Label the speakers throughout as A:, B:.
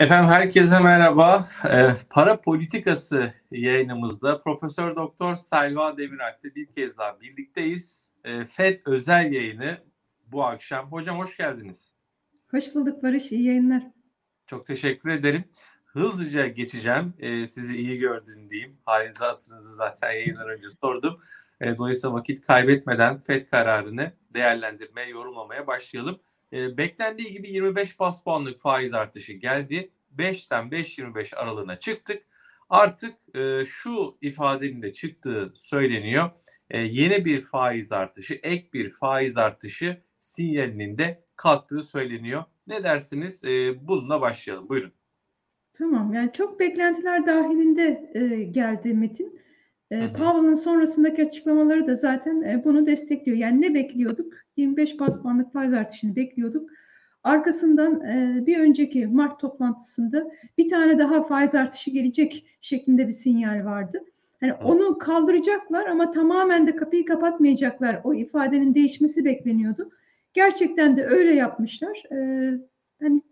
A: Efendim herkese merhaba. Ee, para politikası yayınımızda Profesör Doktor Selva Demirak'la bir kez daha birlikteyiz. Ee, FED özel yayını bu akşam. Hocam hoş geldiniz.
B: Hoş bulduk Barış. İyi yayınlar.
A: Çok teşekkür ederim. Hızlıca geçeceğim. Ee, sizi iyi gördüm diyeyim. Halinizi hatırınızı zaten yayınlar önce sordum. Ee, dolayısıyla vakit kaybetmeden FED kararını değerlendirmeye, yorumlamaya başlayalım. E, beklendiği gibi 25 bas puanlık faiz artışı geldi. 5'ten 5.25 aralığına çıktık. Artık e, şu ifadenin de çıktığı söyleniyor. E, yeni bir faiz artışı, ek bir faiz artışı sinyalinin de kalktığı söyleniyor. Ne dersiniz? E, bununla başlayalım. Buyurun.
B: Tamam. Yani çok beklentiler dahilinde e, geldi Metin. E, Powell'ın sonrasındaki açıklamaları da zaten e, bunu destekliyor. Yani ne bekliyorduk? 25 bas puanlık faiz artışını bekliyorduk. Arkasından e, bir önceki Mart toplantısında bir tane daha faiz artışı gelecek şeklinde bir sinyal vardı. Hani onu kaldıracaklar ama tamamen de kapıyı kapatmayacaklar. O ifadenin değişmesi bekleniyordu. Gerçekten de öyle yapmışlar. Ee, hani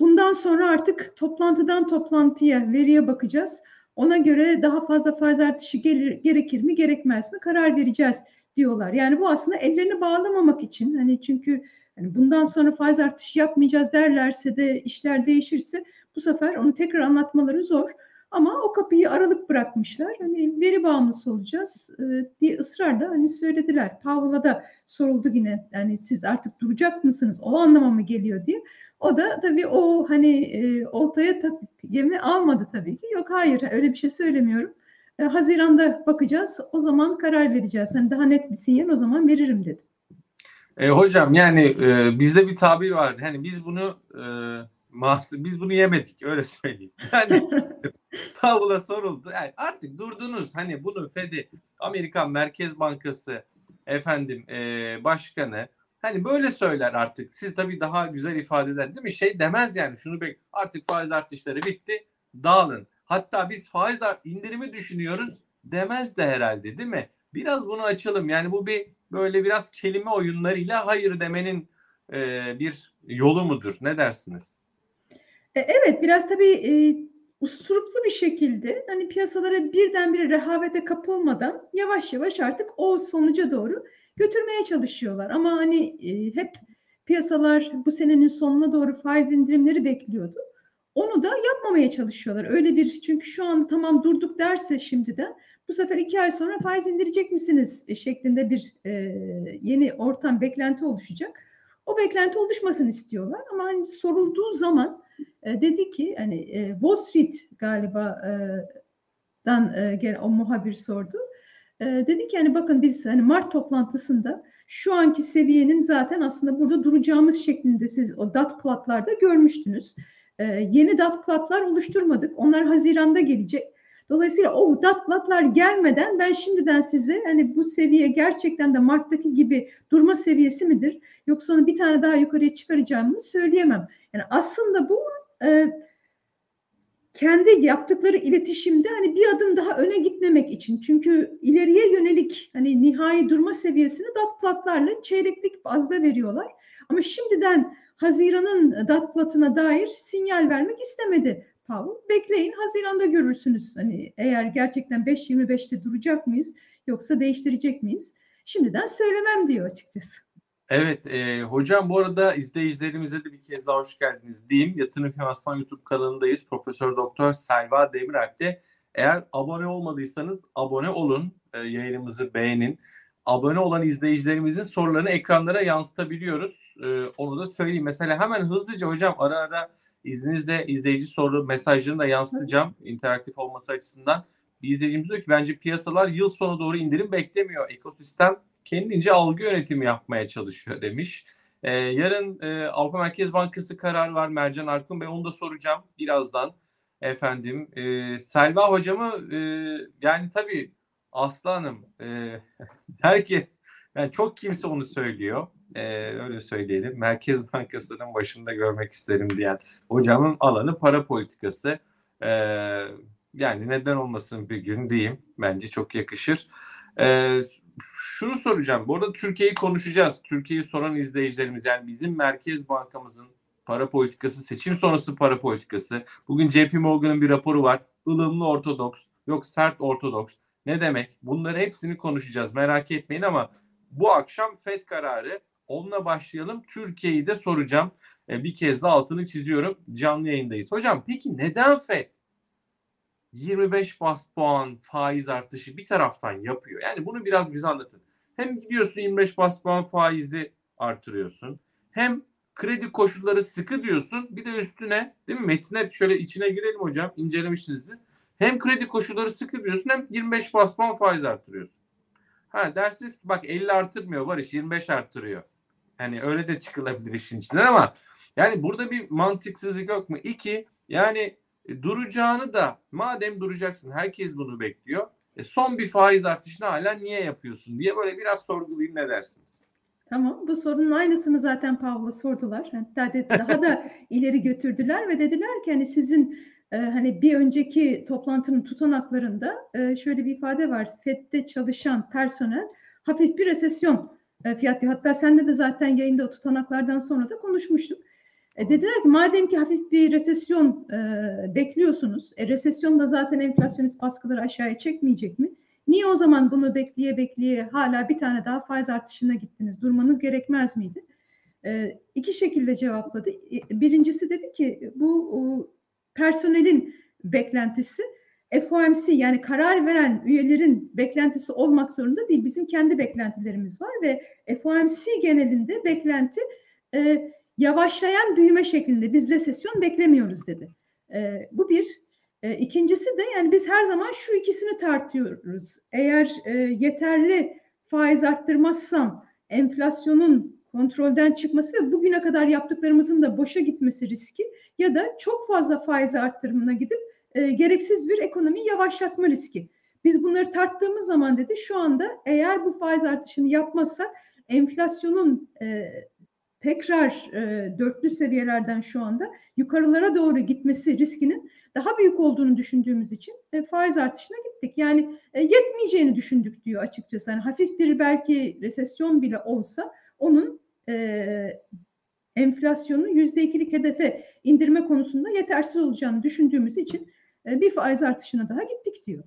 B: bundan sonra artık toplantıdan toplantıya veriye bakacağız. Ona göre daha fazla faiz artışı gelir, gerekir mi gerekmez mi karar vereceğiz diyorlar. Yani bu aslında ellerini bağlamamak için hani çünkü hani bundan sonra faiz artışı yapmayacağız derlerse de işler değişirse bu sefer onu tekrar anlatmaları zor. Ama o kapıyı aralık bırakmışlar. Hani veri bağımlısı olacağız e, diye ısrarla hani söylediler. Powell'a da soruldu yine yani siz artık duracak mısınız? O anlama mı geliyor diye. O da tabii o hani e, oltaya tak, yemi almadı tabii ki. Yok hayır öyle bir şey söylemiyorum. E, Haziran'da bakacağız. O zaman karar vereceğiz. Hani daha net bir sinyal o zaman veririm dedi.
A: E, hocam yani e, bizde bir tabir var. Hani biz bunu e, biz bunu yemedik öyle söyleyeyim. Yani Powell'a soruldu. Yani artık durdunuz. Hani bunu Fed'i Amerikan Merkez Bankası efendim e, başkanı hani böyle söyler artık. Siz tabii daha güzel ifade eder değil mi? Şey demez yani şunu bek artık faiz artışları bitti. Dağılın. Hatta biz faiz indirimi düşünüyoruz demez de herhalde değil mi? Biraz bunu açalım. Yani bu bir böyle biraz kelime oyunlarıyla hayır demenin e, bir yolu mudur? Ne dersiniz?
B: E, evet biraz tabii e, usturuplu bir şekilde hani piyasalara birdenbire rehavete kapılmadan yavaş yavaş artık o sonuca doğru götürmeye çalışıyorlar. Ama hani e, hep piyasalar bu senenin sonuna doğru faiz indirimleri bekliyordu. Onu da yapmamaya çalışıyorlar. Öyle bir çünkü şu an tamam durduk derse şimdiden bu sefer iki ay sonra faiz indirecek misiniz e, şeklinde bir e, yeni ortam beklenti oluşacak. O beklenti oluşmasını istiyorlar ama hani sorulduğu zaman e, dedi ki hani e, Wall Street galiba e, dan e, gel o muhabir sordu. E, dedi ki hani bakın biz hani Mart toplantısında şu anki seviyenin zaten aslında burada duracağımız şeklinde siz o dot plotlarda görmüştünüz. E, yeni dot plotlar oluşturmadık. Onlar Haziran'da gelecek. Dolayısıyla o dot plotlar gelmeden ben şimdiden size hani bu seviye gerçekten de Mart'taki gibi durma seviyesi midir? Yoksa onu bir tane daha yukarıya çıkaracağımı söyleyemem. Yani aslında bu e, kendi yaptıkları iletişimde hani bir adım daha öne gitmemek için. Çünkü ileriye yönelik hani nihai durma seviyesini dat platlarla çeyreklik bazda veriyorlar. Ama şimdiden Haziran'ın dat platına dair sinyal vermek istemedi Powell. Bekleyin Haziran'da görürsünüz. Hani eğer gerçekten 5.25'te duracak mıyız yoksa değiştirecek miyiz? Şimdiden söylemem diyor açıkçası.
A: Evet e, hocam bu arada izleyicilerimize de bir kez daha hoş geldiniz diyeyim. Yatırım Finansman YouTube kanalındayız. Profesör Doktor Selva Demiralp'te. Eğer abone olmadıysanız abone olun. E, yayınımızı beğenin. Abone olan izleyicilerimizin sorularını ekranlara yansıtabiliyoruz. E, onu da söyleyeyim. Mesela hemen hızlıca hocam ara ara izninizle izleyici soru mesajlarını da yansıtacağım. interaktif olması açısından. Bir izleyicimiz diyor ki bence piyasalar yıl sonu doğru indirim beklemiyor. Ekosistem kendince algı yönetimi yapmaya çalışıyor demiş. Ee, yarın e, Avrupa Merkez Bankası karar var Mercan Arkın Bey onu da soracağım birazdan efendim. E, Selva hocamı e, yani tabii Aslı Hanım e, herkes yani çok kimse onu söylüyor. E, öyle söyleyelim. Merkez Bankası'nın başında görmek isterim diyen hocamın alanı para politikası. E, yani neden olmasın bir gün diyeyim. Bence çok yakışır. E, şunu soracağım. Bu arada Türkiye'yi konuşacağız. Türkiye'yi soran izleyicilerimiz yani bizim Merkez Bankamızın para politikası, seçim sonrası para politikası. Bugün JP Morgan'ın bir raporu var. ılımlı ortodoks, yok sert ortodoks. Ne demek? Bunları hepsini konuşacağız. Merak etmeyin ama bu akşam FED kararı. Onunla başlayalım. Türkiye'yi de soracağım. E, bir kez de altını çiziyorum. Canlı yayındayız. Hocam peki neden FED 25 bas puan faiz artışı bir taraftan yapıyor? Yani bunu biraz bize anlatın. Hem gidiyorsun 25 bas puan faizi artırıyorsun. Hem kredi koşulları sıkı diyorsun. Bir de üstüne değil mi? Metine şöyle içine girelim hocam. incelemişsiniz. Hem kredi koşulları sıkı diyorsun hem 25 bas puan faiz artırıyorsun. Ha dersiniz ki bak 50 artırmıyor Barış 25 artırıyor. Hani öyle de çıkılabilir işin içinden ama yani burada bir mantıksızlık yok mu? İki yani duracağını da madem duracaksın herkes bunu bekliyor. E, son bir faiz artışını hala niye yapıyorsun diye böyle biraz sorgulayayım ne dersiniz?
B: Tamam. Bu sorunun aynısını zaten Pavl'a sordular. Hatta daha da ileri götürdüler ve dediler ki hani sizin e, hani bir önceki toplantının tutanaklarında e, şöyle bir ifade var. FED'de çalışan personel hafif bir resesyon e, fiyat diyor. Hatta senle de zaten yayında o tutanaklardan sonra da konuşmuştuk. E, dediler ki madem ki hafif bir resesyon e, bekliyorsunuz, e, resesyon da zaten enflasyonist baskıları aşağıya çekmeyecek mi? Niye o zaman bunu bekleye bekleye hala bir tane daha faiz artışına gittiniz? Durmanız gerekmez miydi? E, iki şekilde cevapladı. E, birincisi dedi ki bu personelin beklentisi FOMC yani karar veren üyelerin beklentisi olmak zorunda değil. Bizim kendi beklentilerimiz var ve FOMC genelinde beklenti e, yavaşlayan büyüme şeklinde biz resesyon beklemiyoruz dedi. E, bu bir. E, ikincisi de yani biz her zaman şu ikisini tartıyoruz. Eğer e, yeterli faiz arttırmazsam enflasyonun kontrolden çıkması ve bugüne kadar yaptıklarımızın da boşa gitmesi riski ya da çok fazla faiz arttırımına gidip e, gereksiz bir ekonomiyi yavaşlatma riski. Biz bunları tarttığımız zaman dedi şu anda eğer bu faiz artışını yapmazsak enflasyonun e, tekrar e, dörtlü seviyelerden şu anda yukarılara doğru gitmesi riskinin daha büyük olduğunu düşündüğümüz için e, faiz artışına gittik. Yani e, yetmeyeceğini düşündük diyor açıkçası. Yani hafif bir belki resesyon bile olsa onun e, enflasyonu yüzde ikilik hedefe indirme konusunda yetersiz olacağını düşündüğümüz için e, bir faiz artışına daha gittik diyor.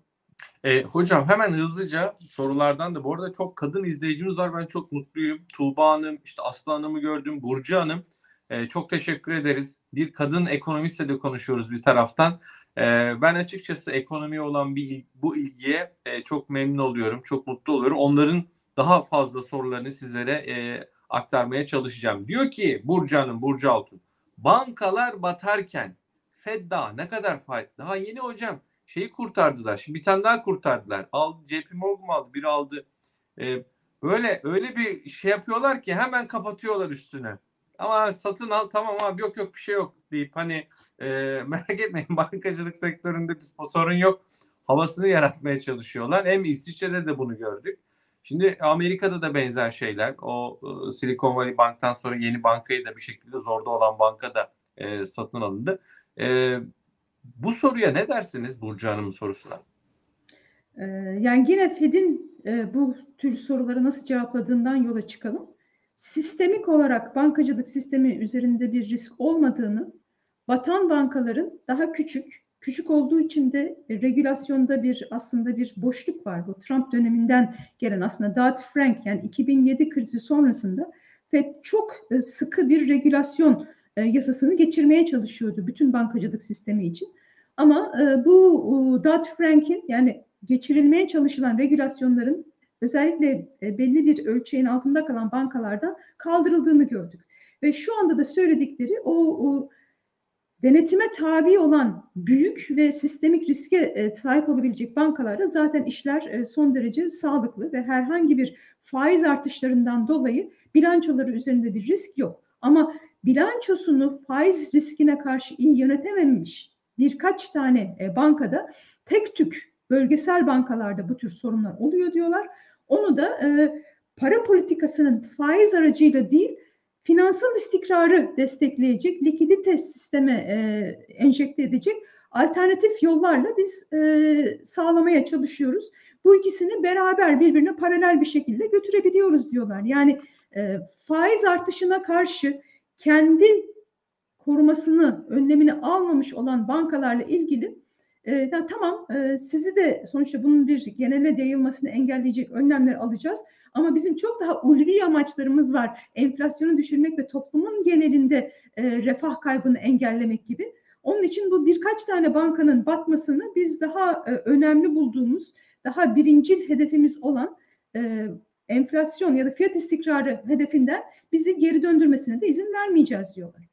A: E, hocam hemen hızlıca sorulardan da bu arada çok kadın izleyicimiz var. Ben çok mutluyum. Tuğba Hanım, işte Aslı Hanım'ı gördüm. Burcu Hanım. E, çok teşekkür ederiz. Bir kadın ekonomistle de konuşuyoruz bir taraftan. E, ben açıkçası ekonomiye olan bir bu ilgiye e, çok memnun oluyorum. Çok mutlu oluyorum. Onların daha fazla sorularını sizlere e, aktarmaya çalışacağım. Diyor ki Burcu Burcu Altun. Bankalar batarken Fed daha ne kadar faydalı? Daha yeni hocam şeyi kurtardılar. Şimdi bir tane daha kurtardılar. Aldı JP Morgan aldı, biri aldı. Ee, böyle öyle bir şey yapıyorlar ki hemen kapatıyorlar üstüne. Ama satın al tamam abi yok yok bir şey yok deyip hani e, merak etmeyin bankacılık sektöründe bir sorun yok havasını yaratmaya çalışıyorlar. Hem İsviçre'de de bunu gördük. Şimdi Amerika'da da benzer şeyler. O e, Silicon Valley Bank'tan sonra yeni bankayı da bir şekilde zorda olan banka da e, satın alındı. E, bu soruya ne dersiniz Burcu Hanım'ın sorusuna?
B: Ee, yani yine Fed'in e, bu tür soruları nasıl cevapladığından yola çıkalım. Sistemik olarak bankacılık sistemi üzerinde bir risk olmadığını, batan bankaların daha küçük, küçük olduğu için de regülasyonda bir aslında bir boşluk var. Bu Trump döneminden gelen aslında Dodd-Frank yani 2007 krizi sonrasında Fed çok e, sıkı bir regülasyon e, yasasını geçirmeye çalışıyordu bütün bankacılık sistemi için. Ama e, bu Dodd-Frank'in yani geçirilmeye çalışılan regülasyonların özellikle e, belli bir ölçeğin altında kalan bankalardan kaldırıldığını gördük. Ve şu anda da söyledikleri o, o denetime tabi olan büyük ve sistemik riske e, sahip olabilecek bankalarda zaten işler e, son derece sağlıklı ve herhangi bir faiz artışlarından dolayı bilançoları üzerinde bir risk yok. Ama bilançosunu faiz riskine karşı iyi yönetememiş birkaç tane e, bankada tek tük bölgesel bankalarda bu tür sorunlar oluyor diyorlar. Onu da para politikasının faiz aracıyla değil finansal istikrarı destekleyecek, likidite sisteme e, enjekte edecek alternatif yollarla biz e, sağlamaya çalışıyoruz. Bu ikisini beraber birbirine paralel bir şekilde götürebiliyoruz diyorlar. Yani e, faiz artışına karşı kendi korumasını, önlemini almamış olan bankalarla ilgili e, tamam e, sizi de sonuçta bunun bir genele yayılmasını engelleyecek önlemler alacağız. Ama bizim çok daha ulvi amaçlarımız var. Enflasyonu düşürmek ve toplumun genelinde e, refah kaybını engellemek gibi. Onun için bu birkaç tane bankanın batmasını biz daha e, önemli bulduğumuz, daha birincil hedefimiz olan e, enflasyon ya da fiyat istikrarı hedefinden bizi geri döndürmesine de izin vermeyeceğiz diyorlar.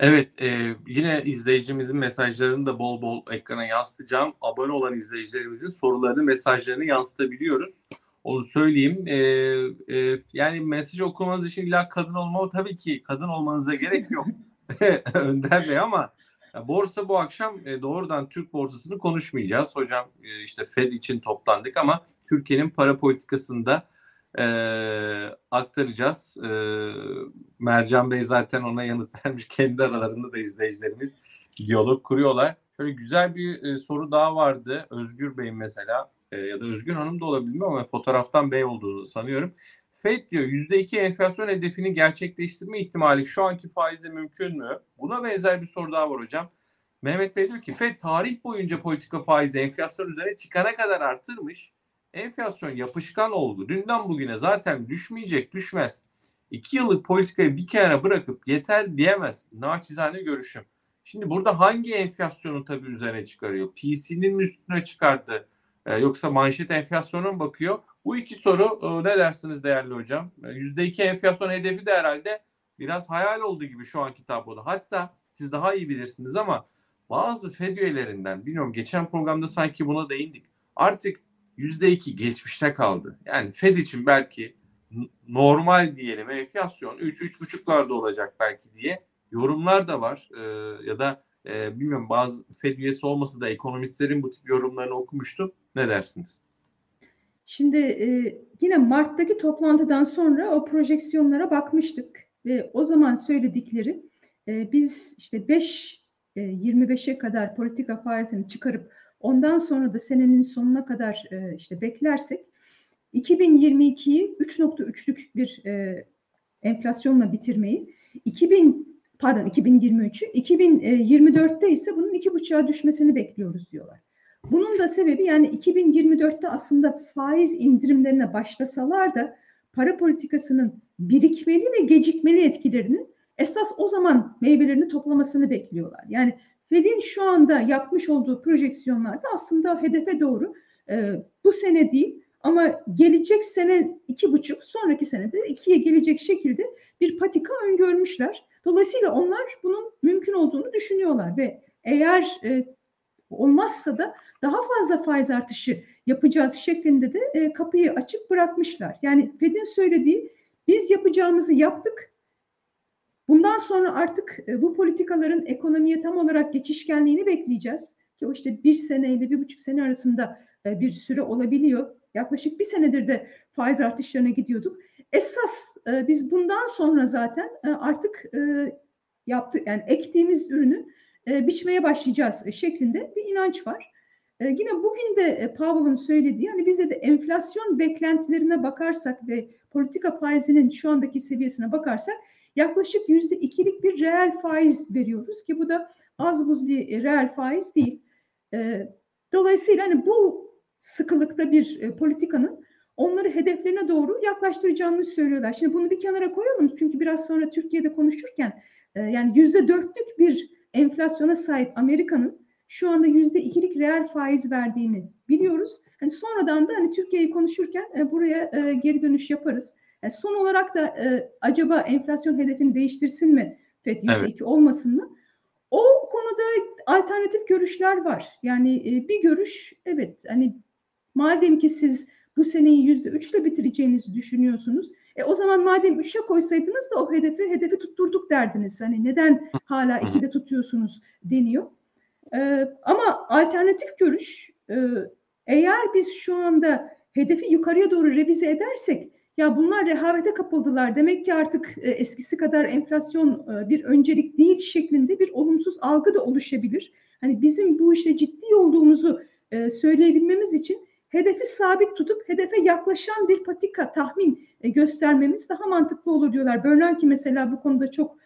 A: Evet, e, yine izleyicimizin mesajlarını da bol bol ekrana yansıtacağım. Abone olan izleyicilerimizin sorularını, mesajlarını yansıtabiliyoruz. Onu söyleyeyim. E, e, yani mesaj okumanız için illa kadın olmalı. Tabii ki kadın olmanıza gerek yok. Önder Bey ama borsa bu akşam e, doğrudan Türk borsasını konuşmayacağız. Hocam e, işte Fed için toplandık ama Türkiye'nin para politikasında e, aktaracağız. E, Mercan Bey zaten ona yanıt vermiş. Kendi aralarında da izleyicilerimiz diyalog kuruyorlar. Şöyle güzel bir e, soru daha vardı. Özgür Bey mesela e, ya da Özgür Hanım da olabilir ama fotoğraftan Bey olduğunu sanıyorum. FED diyor %2 enflasyon hedefini gerçekleştirme ihtimali şu anki faizle mümkün mü? Buna benzer bir soru daha var hocam. Mehmet Bey diyor ki FED tarih boyunca politika faizi enflasyon üzerine çıkana kadar artırmış. Enflasyon yapışkan oldu. Dünden bugüne zaten düşmeyecek, düşmez. İki yıllık politikayı bir kenara bırakıp yeter diyemez. Naçizane görüşüm. Şimdi burada hangi enflasyonu tabii üzerine çıkarıyor? PC'nin üstüne çıkardı? Ee, yoksa manşet enflasyona mı bakıyor? Bu iki soru e, ne dersiniz değerli hocam? %2 enflasyon hedefi de herhalde biraz hayal olduğu gibi şu anki tabloda. Hatta siz daha iyi bilirsiniz ama bazı FED üyelerinden bilmiyorum geçen programda sanki buna değindik. Artık %2 geçmişte kaldı. Yani FED için belki normal diyelim enflasyon 3-3,5'larda olacak belki diye yorumlar da var. Ee, ya da e, bilmiyorum bazı FED üyesi olmasa da ekonomistlerin bu tip yorumlarını okumuştum. Ne dersiniz?
B: Şimdi e, yine Mart'taki toplantıdan sonra o projeksiyonlara bakmıştık ve o zaman söyledikleri e, biz işte 5 e, 25'e kadar politika faizini çıkarıp ondan sonra da senenin sonuna kadar e, işte beklersek 2022'yi 3.3'lük bir e, enflasyonla bitirmeyi 2000 pardon 2023'ü 2024'te ise bunun iki buçuğa düşmesini bekliyoruz diyorlar. Bunun da sebebi yani 2024'te aslında faiz indirimlerine başlasalar da para politikasının birikmeli ve gecikmeli etkilerinin esas o zaman meyvelerini toplamasını bekliyorlar. Yani Fed'in şu anda yapmış olduğu projeksiyonlarda aslında hedefe doğru e, bu sene değil ama gelecek sene iki buçuk sonraki senede ikiye gelecek şekilde bir patika öngörmüşler. Dolayısıyla onlar bunun mümkün olduğunu düşünüyorlar ve eğer e, olmazsa da daha fazla faiz artışı yapacağız şeklinde de e, kapıyı açık bırakmışlar. Yani Fed'in söylediği biz yapacağımızı yaptık. Bundan sonra artık e, bu politikaların ekonomiye tam olarak geçişkenliğini bekleyeceğiz. Ki o işte bir sene ile bir buçuk sene arasında e, bir süre olabiliyor. Yaklaşık bir senedir de faiz artışlarına gidiyorduk. Esas e, biz bundan sonra zaten artık yaptık yani ektiğimiz ürünü biçmeye başlayacağız şeklinde bir inanç var. Yine bugün de Powell'ın söylediği hani bize de enflasyon beklentilerine bakarsak ve politika faizinin şu andaki seviyesine bakarsak yaklaşık yüzde ikilik bir reel faiz veriyoruz ki bu da az buz bir e, reel faiz değil. E, dolayısıyla hani bu sıkılıkta bir e, politikanın onları hedeflerine doğru yaklaştıracağını söylüyorlar. Şimdi bunu bir kenara koyalım çünkü biraz sonra Türkiye'de konuşurken yani yüzde dörtlük bir enflasyona sahip Amerika'nın şu anda yüzde ikilik reel faiz verdiğini biliyoruz. Hani sonradan da hani Türkiye'yi konuşurken buraya geri dönüş yaparız. Yani son olarak da e, acaba enflasyon hedefini değiştirsin mi FED yüzde evet. iki olmasın mı? O konuda alternatif görüşler var. Yani e, bir görüş evet hani madem ki siz bu seneyi yüzde üçle bitireceğinizi düşünüyorsunuz. E o zaman madem üçe koysaydınız da o hedefi hedefi tutturduk derdiniz. Hani neden hala ikide tutuyorsunuz deniyor. E, ama alternatif görüş e, eğer biz şu anda hedefi yukarıya doğru revize edersek ya bunlar rehavete kapıldılar. Demek ki artık e, eskisi kadar enflasyon e, bir öncelik değil şeklinde bir olumsuz algı da oluşabilir. Hani bizim bu işte ciddi olduğumuzu e, söyleyebilmemiz için hedefi sabit tutup hedefe yaklaşan bir patika tahmin göstermemiz daha mantıklı olur diyorlar. Bernanke mesela bu konuda çok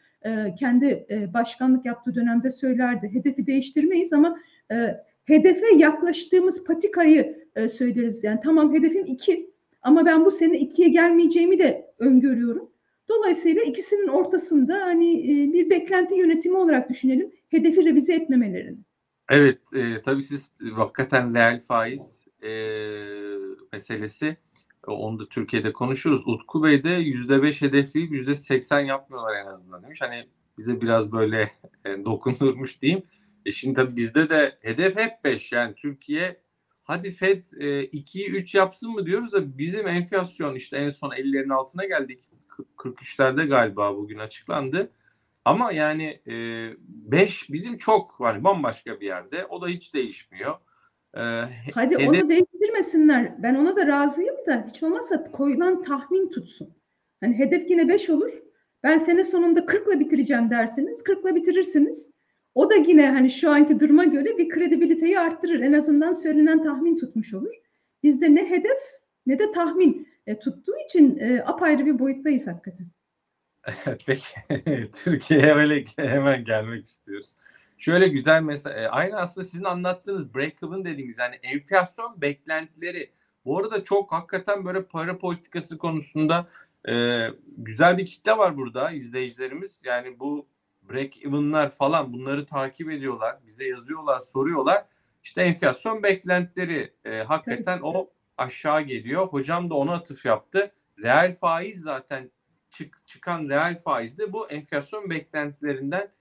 B: kendi başkanlık yaptığı dönemde söylerdi. Hedefi değiştirmeyiz ama hedefe yaklaştığımız patikayı söyleriz. Yani tamam hedefim iki ama ben bu sene ikiye gelmeyeceğimi de öngörüyorum. Dolayısıyla ikisinin ortasında hani e, bir beklenti yönetimi olarak düşünelim. Hedefi revize etmemelerini.
A: Evet, e, tabii siz hakikaten reel faiz e, meselesi onu da Türkiye'de konuşuruz. Utku Bey de %5 hedefleyip %80 yapmıyorlar en azından demiş. Hani bize biraz böyle e, dokundurmuş diyeyim. E şimdi tabii bizde de hedef hep 5 yani Türkiye hadi FED e, 2'yi 3 yapsın mı diyoruz da bizim enflasyon işte en son 50'lerin altına geldik. 43'lerde galiba bugün açıklandı. Ama yani 5 e, bizim çok yani bambaşka bir yerde. O da hiç değişmiyor.
B: E, Hadi hedef... onu değiştirmesinler. Ben ona da razıyım da hiç olmazsa koyulan tahmin tutsun. Hani hedef yine 5 olur. Ben sene sonunda 40'la bitireceğim dersiniz. 40'la bitirirsiniz. O da yine hani şu anki duruma göre bir kredibiliteyi arttırır. En azından söylenen tahmin tutmuş olur. Bizde ne hedef ne de tahmin e, tuttuğu için e, apayrı bir boyuttayız hakikaten.
A: Evet, peki Türkiye'ye öyle hemen gelmek istiyoruz. Şöyle güzel mesela e, aynı aslında sizin anlattığınız break-even dediğimiz yani enflasyon beklentileri bu arada çok hakikaten böyle para politikası konusunda e, güzel bir kitle var burada izleyicilerimiz. Yani bu break-even'lar falan bunları takip ediyorlar. Bize yazıyorlar, soruyorlar. İşte enflasyon beklentileri e, hakikaten o aşağı geliyor. Hocam da ona atıf yaptı. Reel faiz zaten çık, çıkan reel faiz de bu enflasyon beklentilerinden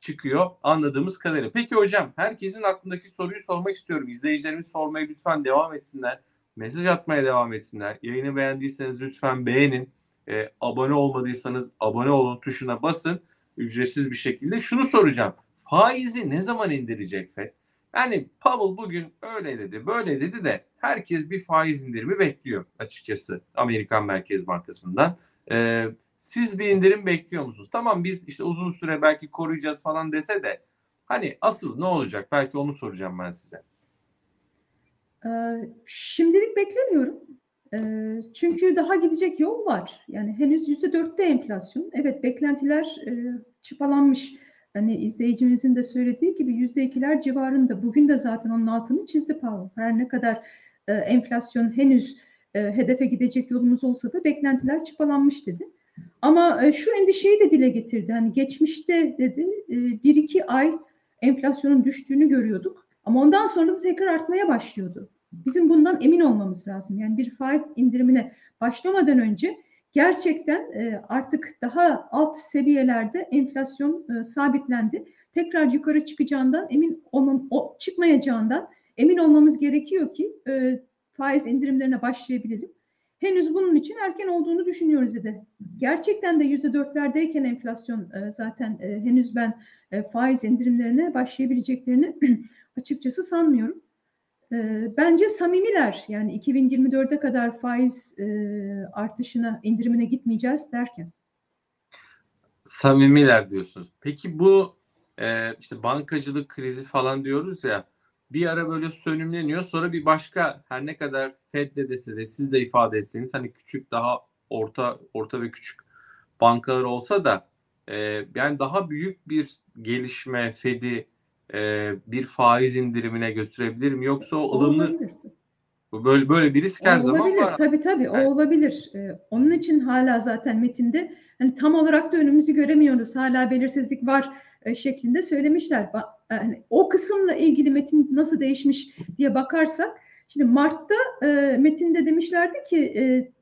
A: çıkıyor anladığımız kadarıyla. Peki hocam herkesin aklındaki soruyu sormak istiyorum. İzleyicilerimiz sormaya lütfen devam etsinler. Mesaj atmaya devam etsinler. Yayını beğendiyseniz lütfen beğenin. E, abone olmadıysanız abone olun tuşuna basın. Ücretsiz bir şekilde. Şunu soracağım. Faizi ne zaman indirecek FED? Yani Powell bugün öyle dedi, böyle dedi de herkes bir faiz indirimi bekliyor açıkçası Amerikan Merkez Bankası'ndan. Ee, siz bir indirim bekliyor musunuz? Tamam biz işte uzun süre belki koruyacağız falan dese de hani asıl ne olacak? Belki onu soracağım ben size.
B: Ee, şimdilik beklemiyorum. Ee, çünkü daha gidecek yol var. Yani henüz yüzde dörtte enflasyon. Evet beklentiler e, çıpalanmış. Hani izleyicimizin de söylediği gibi yüzde ikiler civarında. Bugün de zaten onun altını çizdi Powell. Her ne kadar e, enflasyon henüz e, hedefe gidecek yolumuz olsa da beklentiler çıpalanmış dedi. Ama e, şu endişeyi de dile getirdi. Hani geçmişte dedi e, bir iki ay enflasyonun düştüğünü görüyorduk. Ama ondan sonra da tekrar artmaya başlıyordu. Bizim bundan emin olmamız lazım. Yani bir faiz indirimine başlamadan önce gerçekten e, artık daha alt seviyelerde enflasyon e, sabitlendi. Tekrar yukarı çıkacağından emin olmam, o çıkmayacağından emin olmamız gerekiyor ki e, faiz indirimlerine başlayabilirim. Henüz bunun için erken olduğunu düşünüyoruz dedi. Gerçekten de yüzde dörtlerdeyken enflasyon zaten henüz ben faiz indirimlerine başlayabileceklerini açıkçası sanmıyorum. Bence samimiler yani 2024'e kadar faiz artışına indirimine gitmeyeceğiz derken.
A: Samimiler diyorsunuz. Peki bu işte bankacılık krizi falan diyoruz ya bir ara böyle sönümleniyor. Sonra bir başka her ne kadar Fed de dese de siz de ifade etseniz hani küçük daha orta orta ve küçük bankalar olsa da yani daha büyük bir gelişme Fed'i e, bir faiz indirimine götürebilir mi? Yoksa o ılımlı böyle böyle bir risk her
B: o
A: zaman
B: olabilir.
A: var.
B: Tabii tabii o olabilir. Ee, onun için hala zaten metinde hani tam olarak da önümüzü göremiyoruz. Hala belirsizlik var e, şeklinde söylemişler. Yani o kısımla ilgili metin nasıl değişmiş diye bakarsak şimdi Mart'ta e, metinde demişlerdi ki e,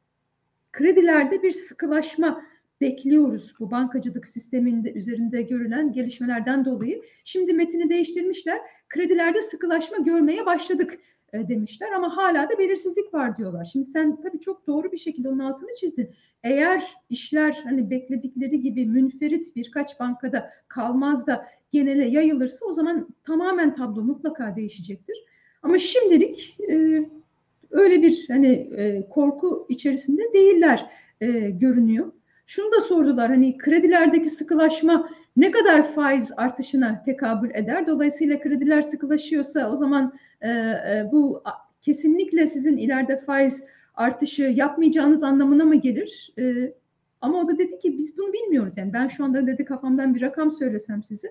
B: kredilerde bir sıkılaşma bekliyoruz bu bankacılık sisteminde üzerinde görülen gelişmelerden dolayı. Şimdi metini değiştirmişler. Kredilerde sıkılaşma görmeye başladık e, demişler ama hala da belirsizlik var diyorlar. Şimdi sen tabii çok doğru bir şekilde onun altını çizdin. Eğer işler hani bekledikleri gibi münferit birkaç bankada kalmaz da genele yayılırsa o zaman tamamen tablo mutlaka değişecektir. Ama şimdilik e, öyle bir hani e, korku içerisinde değiller e, görünüyor. Şunu da sordular hani kredilerdeki sıkılaşma ne kadar faiz artışına tekabül eder? Dolayısıyla krediler sıkılaşıyorsa o zaman e, e, bu kesinlikle sizin ileride faiz artışı yapmayacağınız anlamına mı gelir? E, Ama o da dedi ki biz bunu bilmiyoruz. Yani ben şu anda dedi kafamdan bir rakam söylesem size.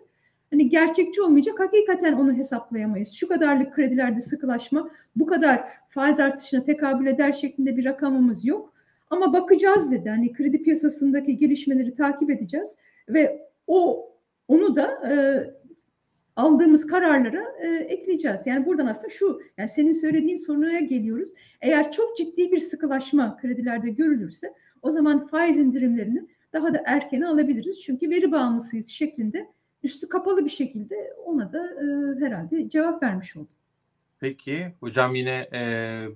B: Hani gerçekçi olmayacak. Hakikaten onu hesaplayamayız. Şu kadarlık kredilerde sıkılaşma, bu kadar faiz artışına tekabül eder şeklinde bir rakamımız yok. Ama bakacağız dedi. Hani kredi piyasasındaki gelişmeleri takip edeceğiz ve o onu da e, aldığımız kararlara e, ekleyeceğiz. Yani buradan aslında şu, yani senin söylediğin soruya geliyoruz. Eğer çok ciddi bir sıkılaşma kredilerde görülürse o zaman faiz indirimlerini daha da erkene alabiliriz. Çünkü veri bağımlısıyız şeklinde üstü kapalı bir şekilde ona da e, herhalde cevap vermiş oldum.
A: Peki hocam yine e,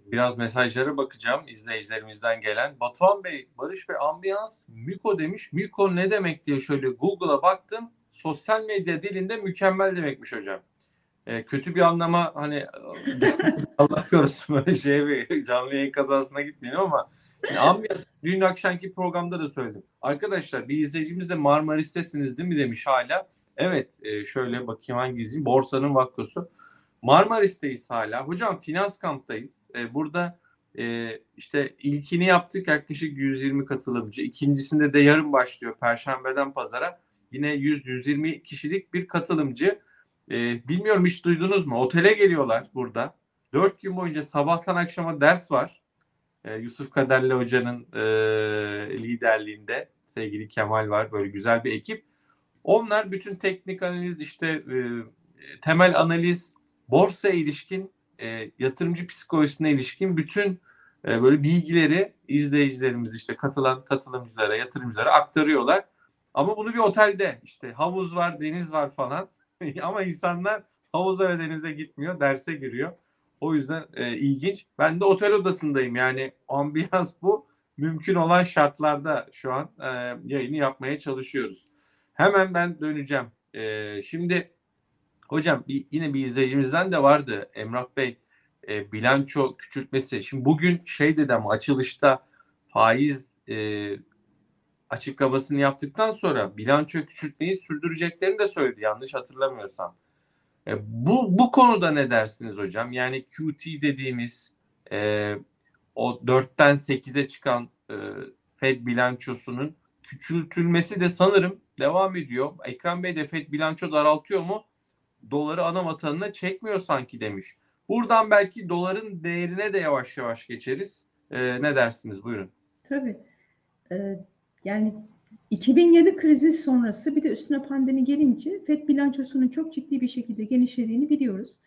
A: biraz mesajlara bakacağım izleyicilerimizden gelen. Batuhan Bey, Barış Bey ambiyans Müko demiş. Müko ne demek diye şöyle Google'a baktım. Sosyal medya dilinde mükemmel demekmiş hocam. E, kötü bir anlama hani Allah korusun böyle şey bir canlı yayın kazasına gitmeyelim ama şimdi ambiyans dün akşamki programda da söyledim. Arkadaşlar bir izleyicimiz de Marmaris'tesiniz değil mi demiş hala. Evet e, şöyle bakayım hangi izleyicim. Borsanın vakkosu. Marmaris'teyiz hala. Hocam finans kamptayız. E, burada e, işte ilkini yaptık yaklaşık 120 katılımcı. İkincisinde de yarın başlıyor Perşembeden pazara. Yine 100-120 kişilik bir katılımcı. E, bilmiyorum hiç duydunuz mu? Otele geliyorlar burada. 4 gün boyunca sabahtan akşama ders var. E, Yusuf Kaderli Hoca'nın e, liderliğinde sevgili Kemal var. Böyle güzel bir ekip. Onlar bütün teknik analiz işte e, temel analiz borsa ilişkin e, yatırımcı psikolojisine ilişkin bütün e, böyle bilgileri izleyicilerimiz işte katılan katılımcılara yatırımcılara aktarıyorlar. Ama bunu bir otelde işte havuz var deniz var falan ama insanlar havuza ve denize gitmiyor derse giriyor. O yüzden e, ilginç. Ben de otel odasındayım yani ambiyans bu. Mümkün olan şartlarda şu an e, yayını yapmaya çalışıyoruz. Hemen ben döneceğim. E, şimdi hocam bir, yine bir izleyicimizden de vardı Emrah Bey e, bilanço küçültmesi. Şimdi bugün şey dedi ama açılışta faiz e, açıklamasını yaptıktan sonra bilanço küçültmeyi sürdüreceklerini de söyledi yanlış hatırlamıyorsam. E, bu bu konuda ne dersiniz hocam? Yani QT dediğimiz e, o 4'ten 8'e çıkan e, Fed bilançosunun küçültülmesi de sanırım devam ediyor. Ekrem Bey de FED bilanço daraltıyor mu? Doları ana vatanına çekmiyor sanki demiş. Buradan belki doların değerine de yavaş yavaş geçeriz. Ee, ne dersiniz? Buyurun.
B: Tabii. Ee, yani 2007 krizi sonrası bir de üstüne pandemi gelince FED bilançosunun çok ciddi bir şekilde genişlediğini biliyoruz.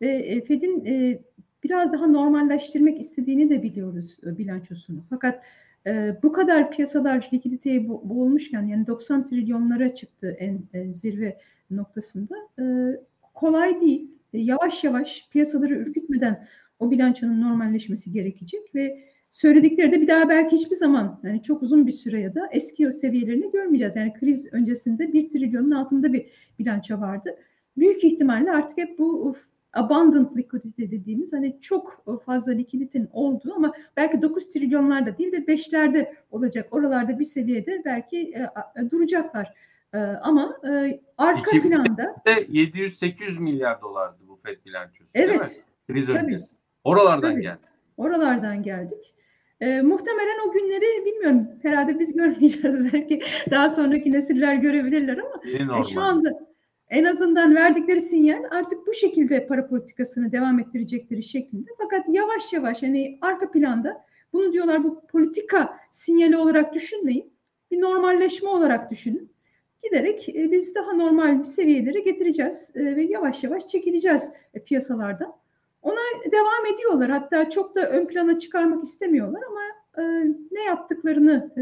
B: Ve FED'in e, biraz daha normalleştirmek istediğini de biliyoruz e, bilançosunu. Fakat e, bu kadar piyasalar likiditeye boğulmuşken yani 90 trilyonlara çıktı en, en zirve noktasında e, kolay değil. E, yavaş yavaş piyasaları ürkütmeden o bilançonun normalleşmesi gerekecek ve söyledikleri de bir daha belki hiçbir zaman yani çok uzun bir süre ya da eski seviyelerini görmeyeceğiz. Yani kriz öncesinde bir trilyonun altında bir bilanço vardı. Büyük ihtimalle artık hep bu abundant liquidity dediğimiz hani çok fazla likiditenin olduğu ama belki 9 trilyonlarda değil de 5'lerde olacak. Oralarda bir seviyede belki e, duracaklar. E, ama e, arka planda
A: 700-800 milyar dolardı bu FED bilançosu
B: evet,
A: değil mi? Kriz öncesi. Oralardan
B: tabii.
A: geldi.
B: Oralardan geldik. E, muhtemelen o günleri bilmiyorum. Herhalde biz görmeyeceğiz. Belki daha sonraki nesiller görebilirler ama e, şu anda en azından verdikleri sinyal artık bu şekilde para politikasını devam ettirecekleri şeklinde. Fakat yavaş yavaş hani arka planda bunu diyorlar bu politika sinyali olarak düşünmeyin. Bir normalleşme olarak düşünün. Giderek e, biz daha normal bir seviyelere getireceğiz e, ve yavaş yavaş çekileceğiz e, piyasalardan. Ona devam ediyorlar. Hatta çok da ön plana çıkarmak istemiyorlar ama ne yaptıklarını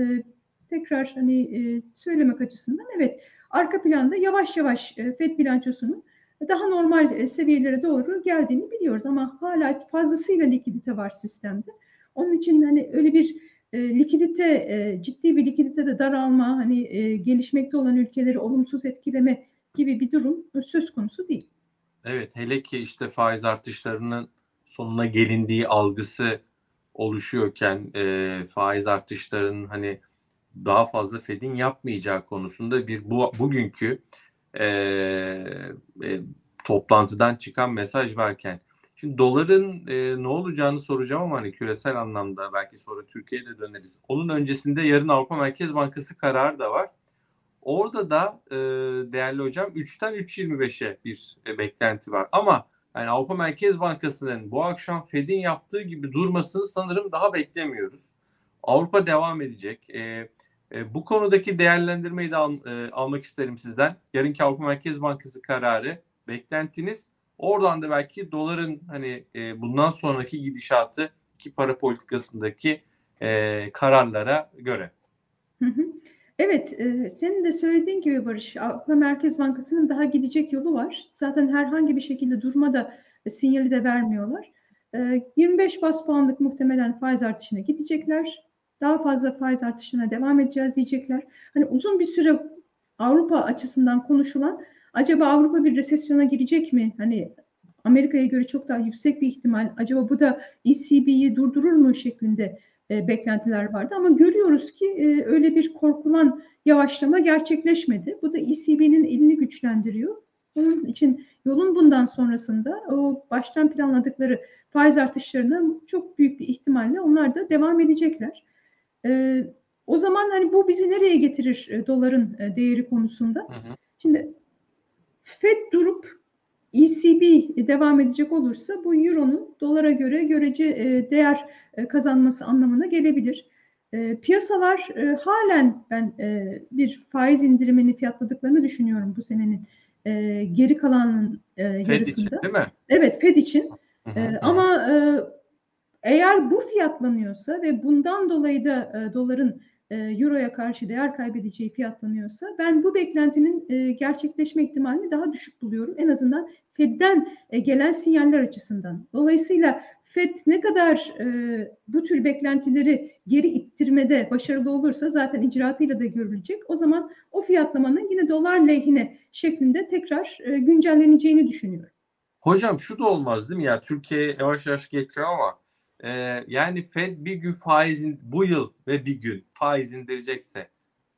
B: tekrar hani söylemek açısından evet arka planda yavaş yavaş e, FED bilançosunun daha normal e, seviyelere doğru geldiğini biliyoruz ama hala fazlasıyla likidite var sistemde. Onun için hani öyle bir e, likidite e, ciddi bir likidite de daralma hani e, gelişmekte olan ülkeleri olumsuz etkileme gibi bir durum söz konusu değil.
A: Evet hele ki işte faiz artışlarının sonuna gelindiği algısı oluşuyorken e, faiz artışlarının hani daha fazla Fed'in yapmayacağı konusunda bir bu bugünkü e, e, toplantıdan çıkan mesaj varken Şimdi doların e, ne olacağını soracağım ama hani küresel anlamda belki sonra Türkiye'ye de döneriz. Onun öncesinde yarın Avrupa Merkez Bankası kararı da var. Orada da e, değerli hocam 3'ten 3.25'e bir e, beklenti var. Ama yani Avrupa Merkez Bankası'nın bu akşam Fed'in yaptığı gibi durmasını sanırım daha beklemiyoruz. Avrupa devam edecek. E, e, bu konudaki değerlendirmeyi de al, e, almak isterim sizden. Yarınki Avrupa Merkez Bankası kararı, beklentiniz, oradan da belki doların hani e, bundan sonraki gidişatı iki para politikasındaki e, kararlara göre.
B: Evet, e, senin de söylediğin gibi Barış, Avrupa Merkez Bankası'nın daha gidecek yolu var. Zaten herhangi bir şekilde durma da e, sinyali de vermiyorlar. E, 25 bas puanlık muhtemelen faiz artışına gidecekler. Daha fazla faiz artışına devam edeceğiz diyecekler. Hani uzun bir süre Avrupa açısından konuşulan acaba Avrupa bir resesyona girecek mi? Hani Amerika'ya göre çok daha yüksek bir ihtimal. Acaba bu da ECB'yi durdurur mu şeklinde e, beklentiler vardı. Ama görüyoruz ki e, öyle bir korkulan yavaşlama gerçekleşmedi. Bu da ECB'nin elini güçlendiriyor. Onun için yolun bundan sonrasında o baştan planladıkları faiz artışlarına çok büyük bir ihtimalle onlar da devam edecekler. E, o zaman hani bu bizi nereye getirir e, doların e, değeri konusunda?
A: Hı hı.
B: Şimdi Fed durup ECB devam edecek olursa bu euronun dolara göre görece e, değer e, kazanması anlamına gelebilir. E, piyasalar e, halen ben e, bir faiz indirimini fiyatladıklarını düşünüyorum bu senenin e, geri kalanın e,
A: Fed
B: yarısında.
A: için değil mi?
B: Evet Fed için.
A: Hı hı,
B: E, ama e, eğer bu fiyatlanıyorsa ve bundan dolayı da e, doların e, euroya karşı değer kaybedeceği fiyatlanıyorsa ben bu beklentinin e, gerçekleşme ihtimalini daha düşük buluyorum. En azından Fed'den e, gelen sinyaller açısından. Dolayısıyla Fed ne kadar e, bu tür beklentileri geri ittirmede başarılı olursa zaten icraatıyla da görülecek. O zaman o fiyatlamanın yine dolar lehine şeklinde tekrar e, güncelleneceğini düşünüyorum.
A: Hocam şu da olmaz değil mi ya? Türkiye yavaş yavaş geçiyor ama e, yani Fed bir gün faiz in- bu yıl ve bir gün faiz indirecekse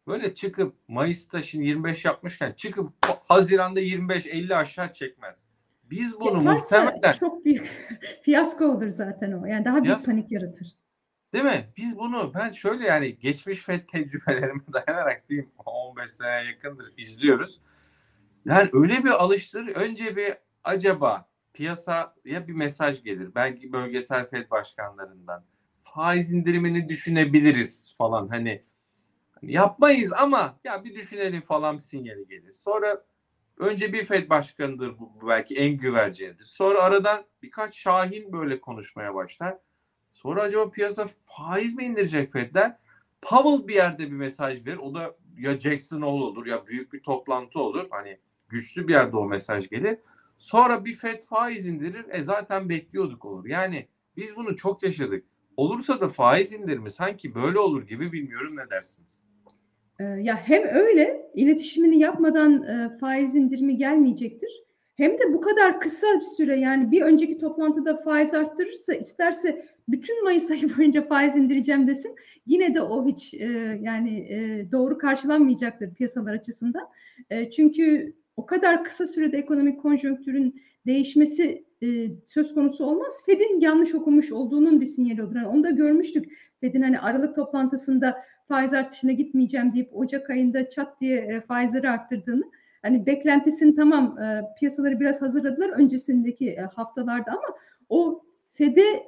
A: böyle çıkıp Mayıs'ta şimdi 25 yapmışken çıkıp Haziran'da 25-50 aşağı çekmez. Biz bunu
B: Yaparsa
A: muhtemelen
B: çok büyük fiyasko olur zaten o. Yani daha büyük panik yaratır.
A: Değil mi? Biz bunu ben şöyle yani geçmiş FED tecrübelerime dayanarak diyeyim 15 seneye yakındır izliyoruz. Yani öyle bir alıştır önce bir acaba piyasaya bir mesaj gelir. Belki bölgesel FED başkanlarından. Faiz indirimini düşünebiliriz falan hani hani yapmayız ama ya bir düşünelim falan sinyali gelir. Sonra önce bir FED başkanıdır bu, belki en güvercinidir. Sonra aradan birkaç şahin böyle konuşmaya başlar. Sonra acaba piyasa faiz mi indirecek Fed'ler? Powell bir yerde bir mesaj verir. O da ya Jackson olur ya büyük bir toplantı olur. Hani güçlü bir yerde o mesaj gelir. Sonra bir Fed faiz indirir. E zaten bekliyorduk olur. Yani biz bunu çok yaşadık. Olursa da faiz indirimi sanki böyle olur gibi bilmiyorum ne dersiniz?
B: Ee, ya hem öyle iletişimini yapmadan e, faiz indirimi gelmeyecektir. Hem de bu kadar kısa bir süre yani bir önceki toplantıda faiz arttırırsa isterse bütün Mayıs ayı boyunca faiz indireceğim desin. Yine de o hiç e, yani e, doğru karşılanmayacaktır piyasalar açısından. E, çünkü o kadar kısa sürede ekonomik konjonktürün değişmesi e, söz konusu olmaz. Fed'in yanlış okumuş olduğunun bir sinyali olur. Yani onu da görmüştük. Fed'in hani Aralık toplantısında faiz artışına gitmeyeceğim deyip Ocak ayında çat diye e, faizleri arttırdığını. Hani beklentisini tamam e, piyasaları biraz hazırladılar öncesindeki e, haftalarda ama o Fed'e